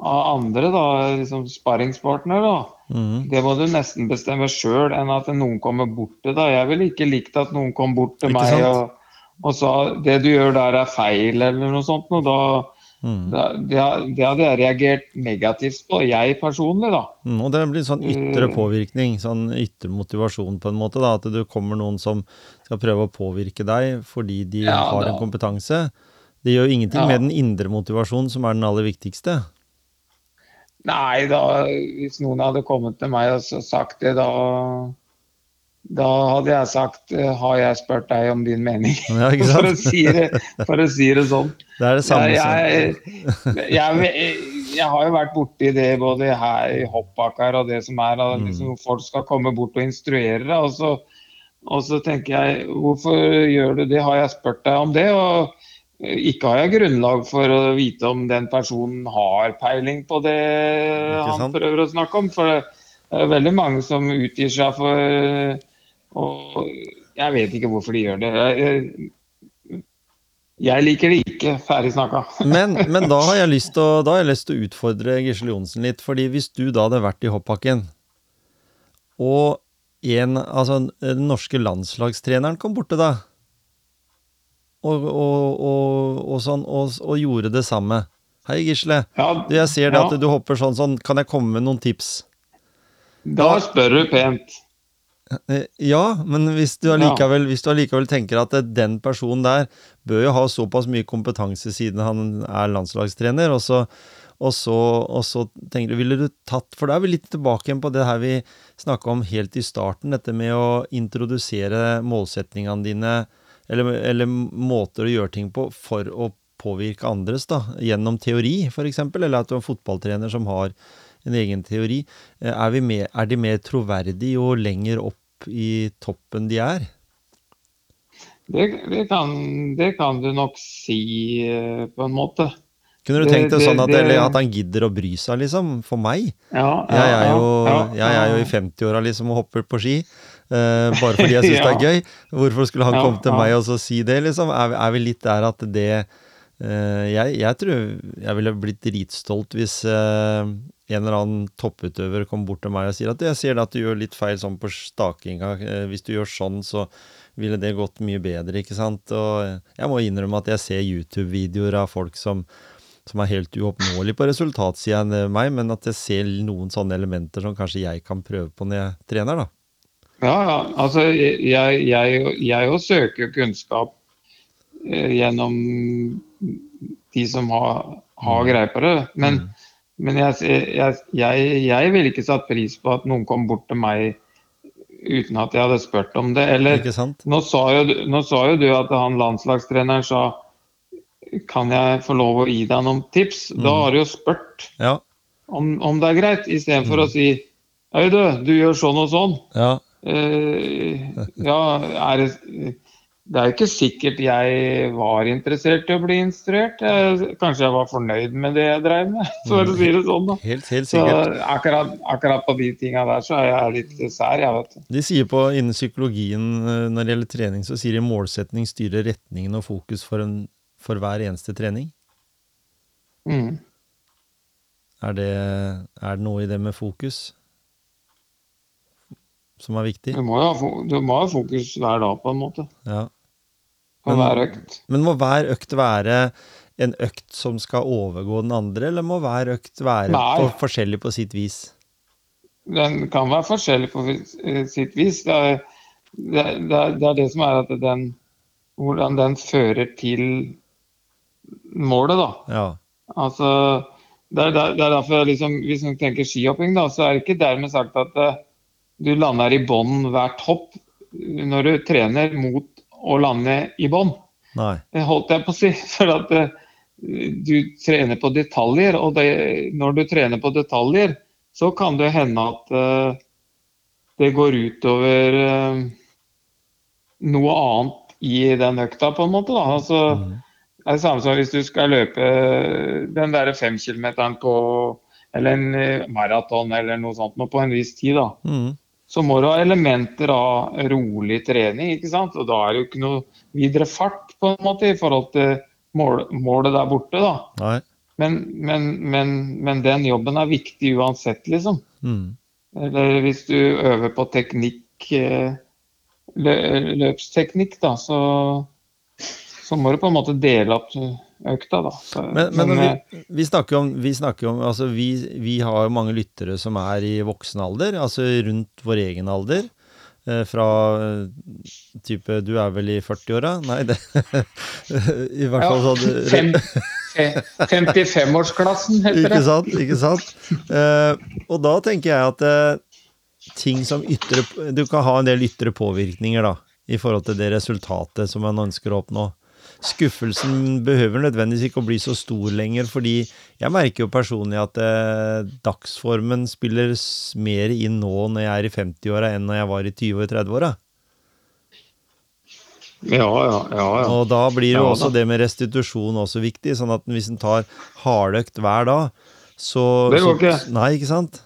av andre, da, liksom sparringspartner. da. Mhm. Det må du nesten bestemme sjøl, enn at noen kommer bort til deg. Jeg ville ikke likt at noen kom bort til Ikke meg sant? og, og sa det du gjør der er feil, eller noe sånt. Og da, mm. da, det, det hadde jeg reagert negativt på, jeg personlig, da. Mm, og det blir sånn ytre Mm. påvirkning, sånn ytre motivasjon på en måte. da, At det kommer noen som skal prøve å påvirke deg fordi de Ja, har en kompetanse. Det gjør jo ingenting Ja. med den indre motivasjonen, som er den aller viktigste. Nei, da, hvis noen hadde kommet til meg og sagt det, da da hadde jeg sagt eh, Har jeg spurt deg om din mening? Ja, For å si det, for å si det sånn. Det er det samme jeg, jeg, jeg, jeg har jo vært borti det både her i hoppbakker og det som er. At Mm. liksom, folk skal komme bort og instruere deg. Og så, og så tenker jeg hvorfor gjør du det? Har jeg spurt deg om det? Og ikke har jeg grunnlag for å vite om den personen har peiling på det han prøver å snakke om. For det er veldig mange som utgir seg for Og jeg vet ikke hvorfor de gjør det. Jeg, jeg, jeg liker det ikke. Ferdig snakka. Men, men da har jeg lyst til å, da utfordre Gisle Johnsen litt. fordi hvis du da hadde vært i hoppbakken, og en, altså, den norske landslagstreneren kom borte da, og, og, og, og, sånn, gjorde det samme Hei, Gisle. Ja, Du, jeg ser det ja. at du hopper sånn sånn. Kan jeg komme med noen tips? Da spør du pent. Eh, Ja, men hvis du allikevel, hvis du allikevel tenker at eh, den personen der bør jo ha såpass mye kompetanse siden han er landslagstrener, og så, og så, og så tenker du, ville du tatt For da er vi litt tilbake igjen på det her vi snakka om helt i starten, dette med å introdusere målsetningene dine, eller, eller måter å gjøre ting på for å påvirke andres, da, gjennom teori, eksempel, eller at du er en fotballtrener som har en egen teori. Eh, Er, vi mer, er de mer troverdige jo lenger opp i toppen de er? Det, det, kan, det kan du nok si eh, på en måte. Kunne du tenkt deg sånn at, at han gidder å bry seg, liksom? For meg? Ja, Jeg er jo, ja, jeg er jo i 50-åra liksom og hopper på ski. Uh, bare fordi jeg syns det er gøy. Hvorfor skulle han Ja, komme til ja. meg og så si det, liksom? Er, vi- er vi litt der at det jeg, jeg tror jeg ville blitt dritstolt hvis eh, en eller annen topputøver kom bort til meg og sier at jeg ser at du gjør litt feil sånn på stakinga. eh, hvis du gjør sånn, så ville det gått mye bedre, ikke sant. Og jeg må innrømme at jeg ser YouTube-videoer av folk som som er helt uoppnåelig på resultatsida enn meg, men at jeg ser noen sånne elementer som kanskje jeg kan prøve på når jeg trener, da. Ja, ja. Altså, jeg, jo søker kunnskap eh, gjennom de som har, har greie på det. Men, men jeg, jeg, jeg, jeg ville ikke satt pris på at noen kom bort til meg uten at jeg hadde spurt om det. Eller nå sa jo, nå sa jo du at han landslagstreneren sa kan jeg få lov å gi deg noen tips? Da har du jo spurt Ja. om, om det er greit, istedenfor å si Hei, du, du gjør sånn og sånn. ja. uh, ja, er det Det er jo ikke sikkert jeg var interessert i å bli instruert. Jeg, kanskje jeg var fornøyd med det jeg drev med, for å si det sånn. da. Helt, helt Så akkurat, akkurat på de tinga der så er jeg litt sær, jeg, vet du. De sier på innen psykologien eh, når det gjelder trening, så sier de målsetning styrer retningen og fokus for, en, for hver eneste trening. Mm. Er det, er det noe i det med fokus som er viktig? Du, må jo ha fokus hver dag, på en måte. Ja. Men- hver økt. Men må hver økt være en økt som skal overgå den andre, eller må hver økt være på, forskjellig på sitt vis? Den kan være forskjellig på eh, sitt vis. Det er det, det, det er det som er at den Hvordan den fører til målet, da. Ja. Altså, det er, det er derfor liksom, Hvis man tenker skihopping, da, så er det ikke dermed sagt at uh, du lander i bånn hvert hopp når du trener mot å lande i bånn. Det holdt jeg på å si. For at eh, du trener på detaljer, og det, når du trener på detaljer, så kan det hende at uh, det går utover uh, noe annet i den økta, på en måte. Da. Altså, Mhm. det er det samme som hvis du skal løpe den derre femkilometeren på eller en eh, maraton eller noe sånt noe på en viss tid, da. Mhm. Så må du ha elementer av rolig trening, ikke sant. Og da er det jo ikke noe videre fart på en måte i forhold til mål, målet der borte, da. Men, men, men, men den jobben er viktig uansett, liksom. Mm. Eller hvis du øver på teknikk, eh, lø- løpsteknikk, da, så, så må du på en måte dele opp økta, da. Så, Men, men når eh, vi, vi snakker om, vi, snakker om altså vi, vi har jo mange lyttere som er i voksen alder, altså rundt vår egen alder. Eh, fra eh, type Du er vel i 40-åra? Nei, det I hvert fall sånn fem, 55-årsklassen, heter Ikke sant? Ikke sant? Eh, og da tenker jeg at ting som ytre Du kan ha en del ytre påvirkninger, da, i forhold til det resultatet som man ønsker å oppnå. Skuffelsen behøver nødvendigvis ikke å bli så stor lenger, fordi jeg merker jo personlig at eh, dagsformen spiller mer inn nå når jeg er i 50-åra enn når jeg var i 20- og 30-åra. Ja, ja, ja. ja. Og da blir jo også det med restitusjon også viktig, sånn at hvis en tar hardøkt hver dag, så Det går så- Nei, ikke sant?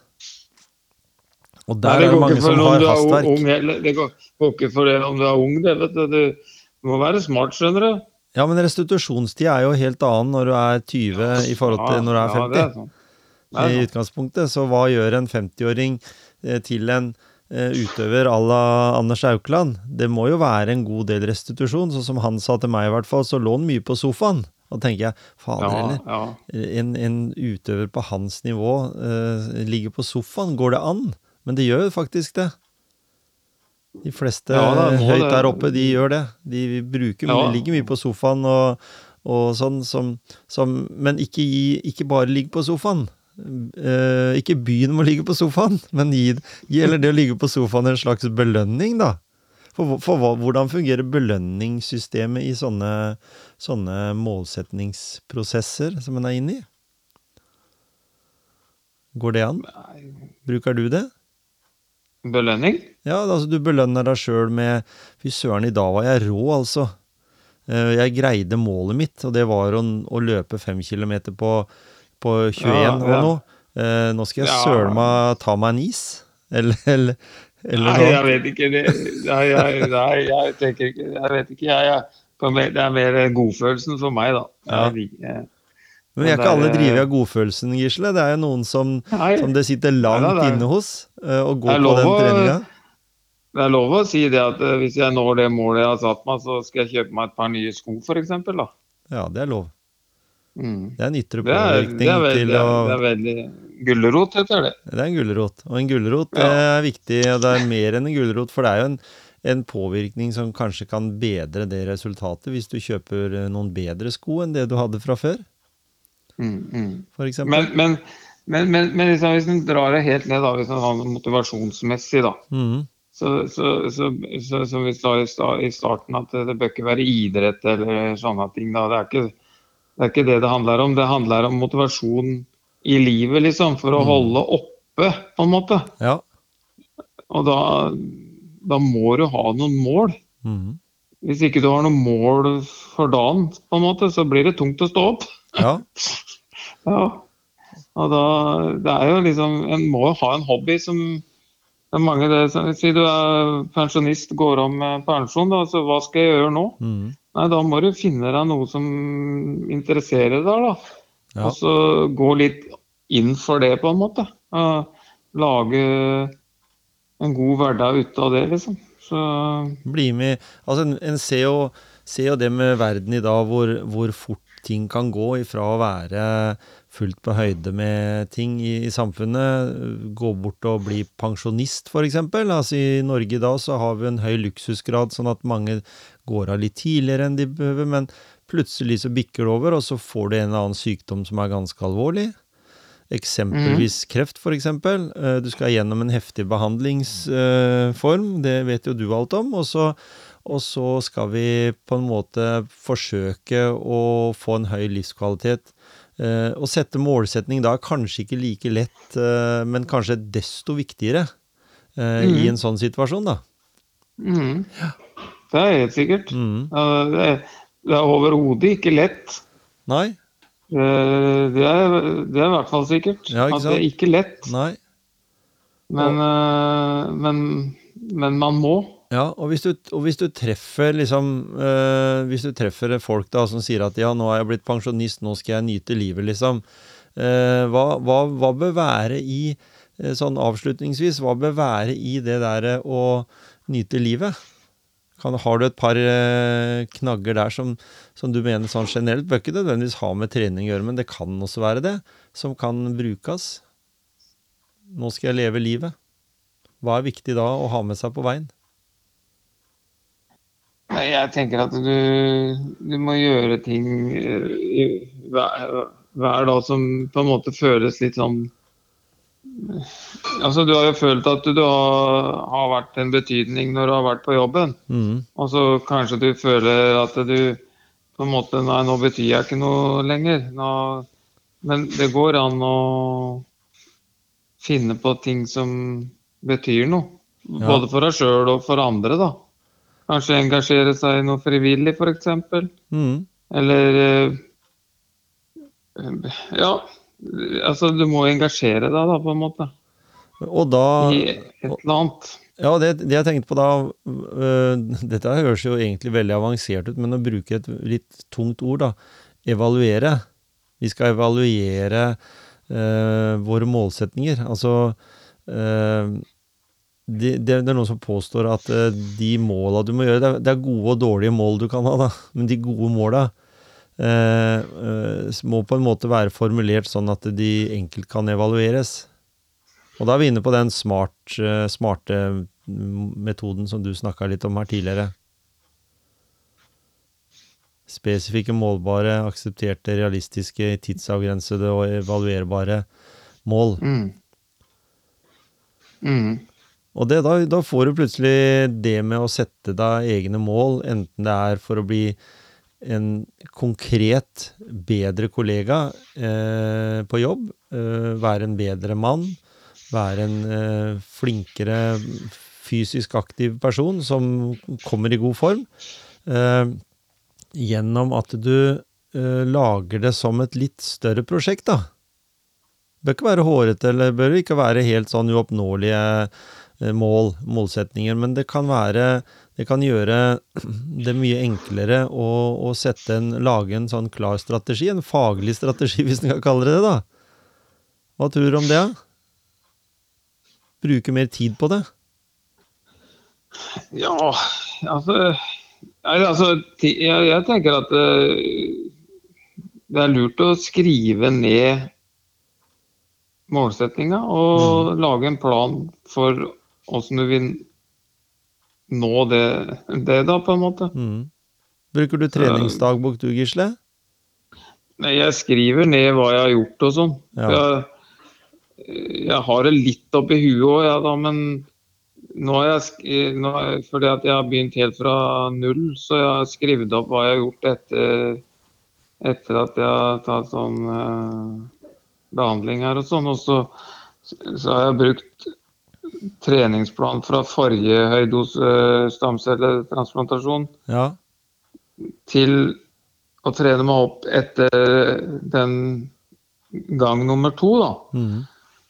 Og Nei, der det er det mange som har er hastverk. ung. Det går ikke for det om du er ung, det, vet du. Du må være smart, skjønner du. Ja, men restitusjonstid er jo helt annen når du er 20 i forhold til når du er 50. Ja, er sånn. Er I utgangspunktet. Så hva gjør en 50-åring eh, til en eh, utøver à la Anders Aukland? Det må jo være en god del restitusjon. Sånn som han sa til meg i hvert fall, så lå han mye på sofaen. Da tenker jeg, fader Ja, heller. ja. En, en utøver på hans nivå uh, ligger på sofaen. Går det an? Men det gjør jo faktisk det. De fleste Ja, da, høyt der oppe, de gjør det. De bruker, Ja. ligger mye på sofaen og, og sånn, som, som Men ikke, gi, ikke bare ligg på sofaen. Eh, ikke begynn med å ligge på sofaen, men gi, gi det å ligge på sofaen en slags belønning, da. For, for hva, hvordan fungerer belønningssystemet i sånne, sånne målsetningsprosesser som en er inne i? Går det an? Bruker du det? Belønning? Ja, altså du belønner deg sjøl med Fy søren, i dag var jeg rå, altså. Eh, Jeg greide målet mitt, og det var å, å løpe fem kilometer på, på 21 Ja, og ja. noe. Eh, Nå skal jeg Ja. søren meg ta meg en is. Eller, eller, eller Nei, jeg vet ikke. Det, nei, jeg, nei, jeg tenker ikke Jeg vet ikke. Jeg, jeg, det er mer godfølelsen for meg, da. Ja. Jeg jeg- Men vi er ikke alle drevet av godfølelsen, Gisle. Det er jo noen som, som det sitter langt Nei, det er- inne hos, og å gå er på den treninga. det er lov å si det at eh, hvis jeg når det målet jeg har satt meg, så skal jeg kjøpe meg et par nye sko, f.eks. da. Ja, det er lov. Mm. Det er en ytre Det er, påvirkning det er, veldig, til å det er veldig Gulrot heter det. Det er en gulrot. Og en gulrot Ja. er viktig, og det er mer enn en gulrot, for det er jo en, en påvirkning som kanskje kan bedre det resultatet hvis du kjøper eh, noen bedre sko enn det du hadde fra før, Mm, mm. Men, men, men, men, men liksom, hvis en drar det helt ned, da, hvis en har noe motivasjonsmessig, da, Mm. så, så, så, så, som vi sa i starten, at det, det bør ikke være idrett eller sånne ting. Da. Det, er ikke, det er ikke det det handler om. Det handler om motivasjon i livet, liksom, for å Mm. holde oppe, på en måte. Ja. Og da, da må du ha noen mål. Mm. Hvis ikke du har noen mål for dagen, på en måte, så blir det tungt å stå opp. Ja. Ja. Og da, det er jo liksom, En må ha en hobby som det er mange det, som- Si du er pensjonist, går om med pensjon, da, så hva skal jeg gjøre nå? Mm. Nei, Da må du finne deg noe som interesserer deg, da. Ja. Og så gå litt inn for det, på en måte. Lage en god hverdag ut av det, liksom. Så Bli med Altså, en, en ser, jo, ser jo det med verden i dag, hvor, hvor fort ting kan gå ifra å være fullt på høyde med ting i, i samfunnet, gå bort og bli pensjonist, f.eks. Altså, I Norge i dag så har vi en høy luksusgrad, sånn at mange går av litt tidligere enn de behøver, men plutselig så bikker det over, og så får du en eller annen sykdom som er ganske alvorlig. Eksempelvis kreft, f.eks. Du skal gjennom en heftig behandlingsform, det vet jo du alt om. Og så, og så skal vi på en måte forsøke å få en høy livskvalitet. Eh, Å sette målsetning da er kanskje ikke like lett, eh, men kanskje desto viktigere eh, i en sånn situasjon, da. mm, det er helt sikkert. Mm. Det er, det er overhodet ikke lett. Nei, Eh, Det er, det er i hvert fall sikkert. Ja, ikke at det er ikke lett. nei. Men, eh, men, men man må. Ja, og hvis du, og hvis du treffer liksom øh, Hvis du treffer folk da som sier at ja, nå er jeg blitt pensjonist, nå skal jeg nyte livet, liksom. Eh, hva, hva, hva bør være i eh, Sånn avslutningsvis, hva bør være i det derre å nyte livet? Kan, har du et par knagger der som, som du mener sånn generelt bør ikke nødvendigvis ha med trening å gjøre, men det kan også være det, som kan brukes? Nå skal jeg leve livet. Hva er viktig da å ha med seg på veien? Jeg tenker at du, du må gjøre ting eh, hver, hver dag som på en måte føles litt sånn Altså, Du har jo følt at du har, har vært en betydning når du har vært på jobben. Mm. Og så kanskje du føler at du på en måte Nei, nå betyr jeg ikke noe lenger. Nå, men det går an å finne på ting som betyr noe. Ja. Både for deg sjøl og for andre, da. Kanskje engasjere seg i noe frivillig, f.eks. Mm. Eller eh, Ja. Altså, du må engasjere deg, da, på en måte. Og da I et eller annet. Ja, det, det jeg tenkte på da uh, Dette høres jo egentlig veldig avansert ut, men å bruke et litt tungt ord, da. Evaluere. Vi skal evaluere uh, våre målsetninger. Altså øh, det, det, er noen som påstår at øh, de måla du må gjøre det er, det er gode og dårlige mål du kan ha, da. Men de gode måla eh, eh, må på en måte være formulert sånn at de enkelt kan evalueres. Og da er vi inne på den smart, eh, smarte metoden som du snakka litt om her tidligere. Spesifikke, målbare, aksepterte, realistiske, tidsavgrensede og evaluerbare mål. Mm. Mm. Og det, da, da får du plutselig det med å sette deg egne mål, enten det er for å bli en konkret bedre kollega eh, på jobb, eh, være en bedre mann, være en eh, flinkere fysisk aktiv person som kommer i god form, eh, gjennom at du eh, lager det som et litt større prosjekt, da. Bør ikke være hårete, eller bør ikke være helt sånn uoppnåelige mål, målsetninger, men det kan være Det kan gjøre det mye enklere å, å sette en, lage en sånn klar strategi, en faglig strategi, hvis en kan kalle det det, da. Hva tror du om det? Bruke mer tid på det? Ja, altså altså jeg, jeg tenker at eh, det er lurt å skrive ned målsettinga og lage en plan for åssen du vil nå det, det, da, på en måte. Mm. Bruker du treningsdagbok du, Gisle? Nei, jeg skriver ned hva jeg har gjort og sånn. Ja. Jeg, jeg har det litt oppi huet òg, ja, da, men nå har jeg, nå, fordi at jeg har begynt helt fra null, så jeg har skrevet opp hva jeg har gjort etter, etter at jeg har tatt sånn eh, behandling her og sånn. Og så, så har jeg brukt treningsplan fra forrige høydose stamcelletransplantasjon Ja. til å trene meg opp etter den gang nummer to, da. Mm.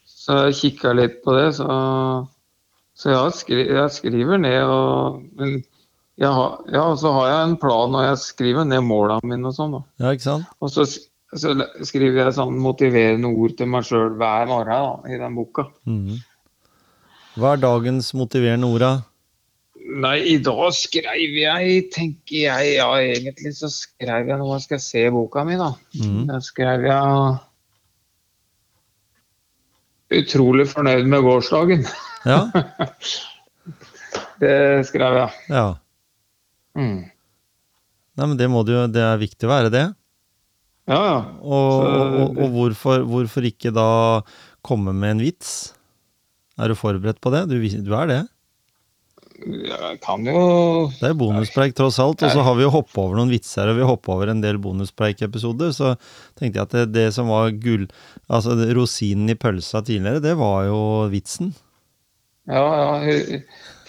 Så jeg kikka litt på det, så, så jeg, skri, jeg skriver ned og men jeg har, Ja, så har jeg en plan, og jeg skriver ned måla mine og sånn, da. ja, ikke sant? Og så, så skriver jeg sånn motiverende ord til meg sjøl hver morgen da, i den boka. Mhm. Hva er dagens motiverende ord, da? Nei, i dag skrev jeg, tenker jeg Ja, egentlig så skrev jeg skal jeg se boka mi, da. Mm. Da skrev jeg Utrolig fornøyd med gårsdagen. Ja? Det skrev jeg. ja. Mm. Nei, men det må det jo Det er viktig å være det. Ja, ja. Og, og, og, og hvorfor, hvorfor ikke da komme med en vits? Er du forberedt på det? Du, du er det? Jeg kan jo Det er bonuspreik tross alt, og så har vi jo hoppa over noen vitser, og vi hoppa over en del bonuspreik-episoder, så tenkte jeg at det, det som var gull, altså rosinen i pølsa tidligere, det var jo vitsen. Ja, ja.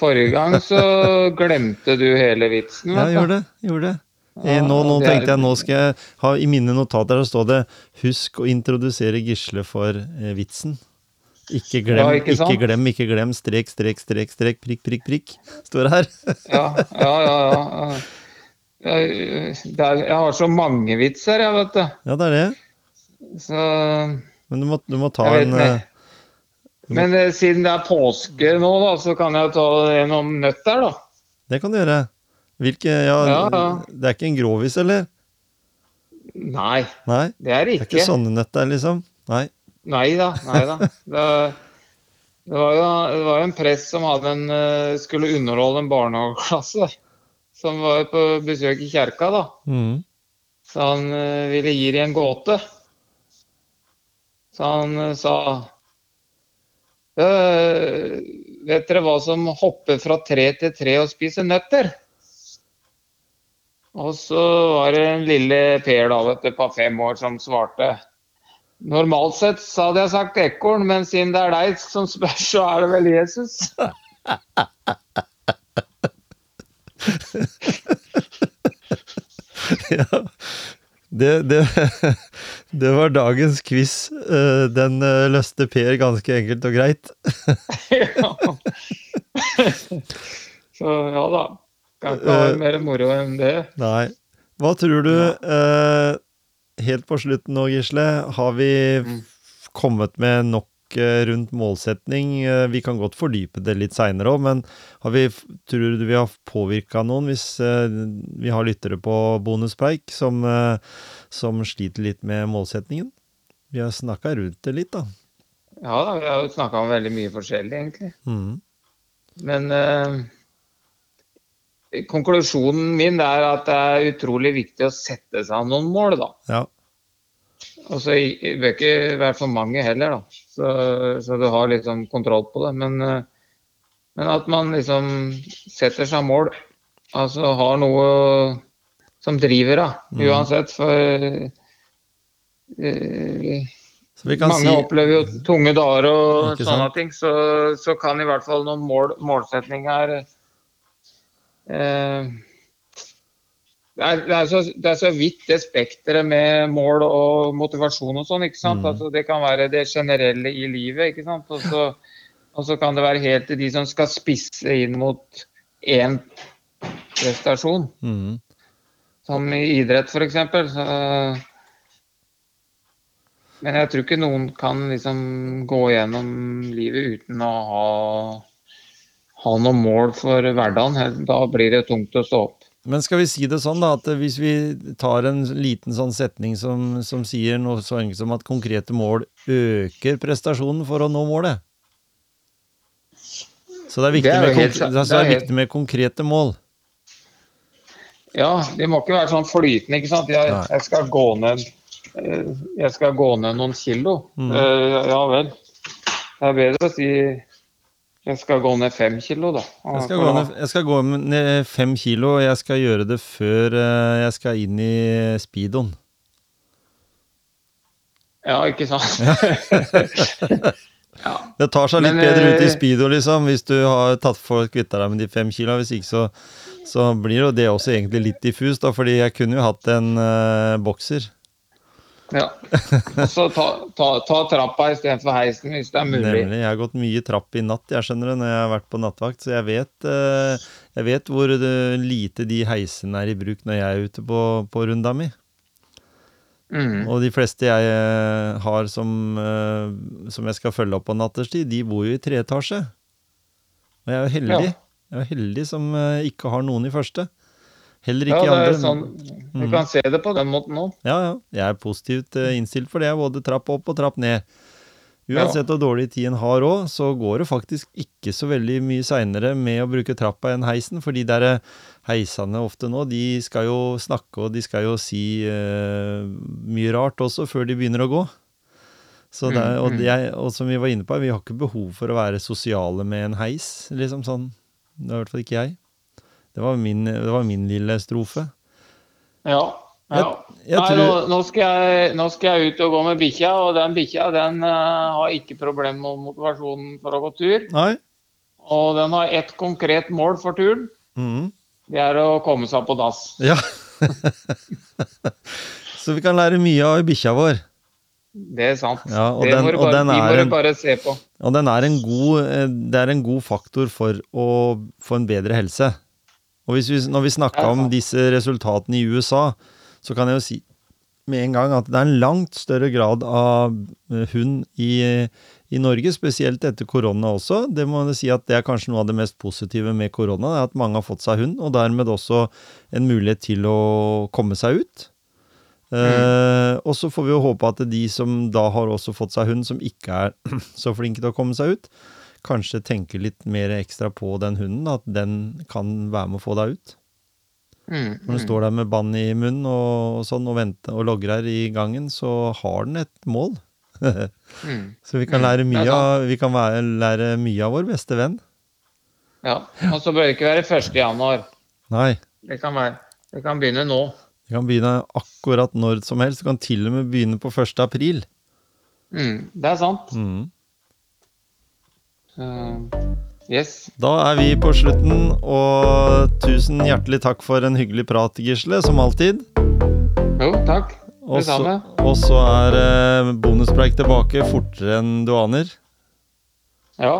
Forrige gang så glemte du hele vitsen. Ja, du. gjorde det. Gjorde det. Jeg, nå, nå er- tenkte jeg nå skal jeg ha i mine notater så står det 'Husk å introdusere Gisle for eh, vitsen'. Ikke glem, Ja, ikke, ikke glem, ikke glem, strek, strek, strek, strek, prikk, prikk, prikk. Står det her. Ja, ja, ja. ja. Jeg, har så mange vitser, jeg, vet du. Ja, det er det. Så Men du må, du må ta en eh, Men eh, siden det er påske nå, da, så kan jeg ta en om nøtter, da. Det kan du gjøre. Hvilke Ja, Ja, ja. det er ikke en grovis, eller? Nei, Nei? det er Det ikke. Det er ikke sånne nøtter, liksom? Nei. Nei da. Nei da. Det, det, var jo, det var jo en prest som en, eh, skulle underholde en barnehageklasse. Som var på besøk i kjerka, da. Mm. Så han eh, ville gi dem en gåte. Så han eh, sa «Øh, Vet dere hva som hopper fra tre til tre og spiser nøtter? Og så var det en lille Per da, vet du, på fem år som svarte. Normalt sett så hadde jeg sagt ekorn, men siden det er deg som spør, så er det vel Jesus. Ja. Det, det, det var dagens quiz. Eh, Den eh, løste Per ganske enkelt og greit. Ja. Så ja da. Kan ikke ha mer moro enn det. Nei. Hva tror du, eh, helt på slutten nå, Gisle, har vi mm. kommet med nok eh, rundt målsetning? Eh, vi kan godt fordype det litt seinere òg, men har vi, tror du vi har påvirka noen hvis eh, vi har lyttere på bonuspreik som, som sliter litt med målsetningen? Vi har snakka rundt det litt, da. Ja da, vi har jo snakka om veldig mye forskjellig, egentlig. Mm. men eh, konklusjonen min er at det er utrolig viktig å sette seg noen mål, da. Ja. Og så bør ikke være for mange heller, da. Så, så du har liksom kontroll på det. Men, eh, men at man liksom setter seg mål. Altså har noe som driver, da. Mm. Uansett. For uh, Så vi kan mange si opplever jo tunge dager og sånne sant? ting. Så, så kan i hvert fall noen mål, målsetninger eh, det, er, det, er så, det er så vidt det spekteret med mål og motivasjon og sånn. ikke sant? Mm. Altså, det kan være det generelle i livet. ikke sant? Og så, og så kan det være helt til de som skal spisse inn mot én prestasjon. mm, Som i idrett, f.eks. Men jeg tror ikke noen kan liksom gå gjennom livet uten å ha, ha noen mål for hverdagen. Da blir det tungt å stå opp. Men skal vi si det sånn, da, at hvis vi tar en liten sånn setning som, som sier noe så enkelt som at konkrete mål øker prestasjonen for å nå målet? Så det er viktig, Det er med, helt altså, det Det er helt- viktig med konkrete mål. Ja, de må ikke være sånn flytende, ikke sant. Jeg, jeg skal gå ned eh, jeg skal gå ned noen kilo. Mm. Uh, ja vel. Det er bedre å si jeg skal gå ned fem kilo, da. Jeg skal, gå ned, jeg skal gå ned fem kilo, og jeg skal gjøre det før eh, jeg skal inn i speedoen. Ja, ikke sant. ja. Det tar seg litt Men, bedre ut i eh, speedo, liksom, hvis du har tatt for kvitta deg med de fem kila. Hvis ikke, så, så blir jo det også egentlig litt diffust, da, fordi jeg kunne jo hatt en uh, bokser. Ja. Og så ta, ta, ta trappa istedenfor heisen, hvis det er mulig. Nemlig. Jeg har gått mye trapp i natt, jeg skjønner det, når jeg har vært på nattvakt, så jeg vet, eh, jeg vet hvor lite de heisene er i bruk når jeg er ute på, på runda mi. Mm. Og de fleste jeg eh, har som, eh, som jeg skal følge opp på natterstid, de bor jo i treetasje. Og jeg er jo heldig. Ja. Jeg er heldig som eh, ikke har noen i første. Heller Ja, ikke ja, det andre. er sånn, du Mm. kan se det på den måten òg. Ja, ja. Jeg er positivt eh, innstilt for det. Både trapp opp og trapp ned. Uansett hvor dårlig tid en har òg, så går det faktisk ikke så veldig mye seinere med å bruke trappa enn heisen. fordi der eh, heisene ofte nå, de skal jo snakke og de skal jo si uh, mye rart også før de begynner å gå. Så det er, og, det, mm. og som vi var inne på, vi har ikke behov for å være sosiale med en heis. liksom sånn. Det er i hvert fall ikke jeg. Det var min, det var min lille strofe. Ja. ja. Jeg Nei, tror- nå, nå, skal jeg, nå skal jeg ut og gå med bikkja, og den bikkja den uh, har ikke problemer med motivasjonen for å gå tur. Nei? Og den har ett konkret mål for turen. Mhm. Det er å komme seg på dass. Ja. Så vi kan lære mye av bikkja vår. Det er sant. Ja, det den- må du bare, de må bare se på. Og den er en god, eh, det er en god faktor for å få en bedre helse. Og hvis vi, når vi snakka om disse resultatene i USA, så kan jeg jo si med en gang at det er en langt større grad av eh, hund i, i Norge, spesielt etter korona også. Det må jeg si at det er kanskje noe av det mest positive med korona, er at mange har fått seg hund, og dermed også en mulighet til å komme seg ut. Eh, og så får vi jo håpe at de som da har også fått seg hund, som ikke er så flinke til å komme seg ut, kanskje tenker litt mer ekstra på den hunden, at den kan være med å få deg ut. Mm, Når du mm. står der med bann i munnen og, og sånn og venter og logrer i gangen, så har den et mål. Mm. Så vi kan Mm, lære mye, av, vi kan være, lære mye av vår beste venn. Ja. Og så bør det ikke være 1. januar. Nei, Det kan, være, det kan begynne nå. Det kan begynne akkurat når som helst. Det kan til og med begynne på 1. april. Mm, det er sant. Mm. Så, yes. Da er vi på slutten, og tusen hjertelig takk for en hyggelig prat, Gisle, som alltid. Jo, takk. Det så, samme. og så er eh, bonuspreik tilbake fortere enn du aner. Ja.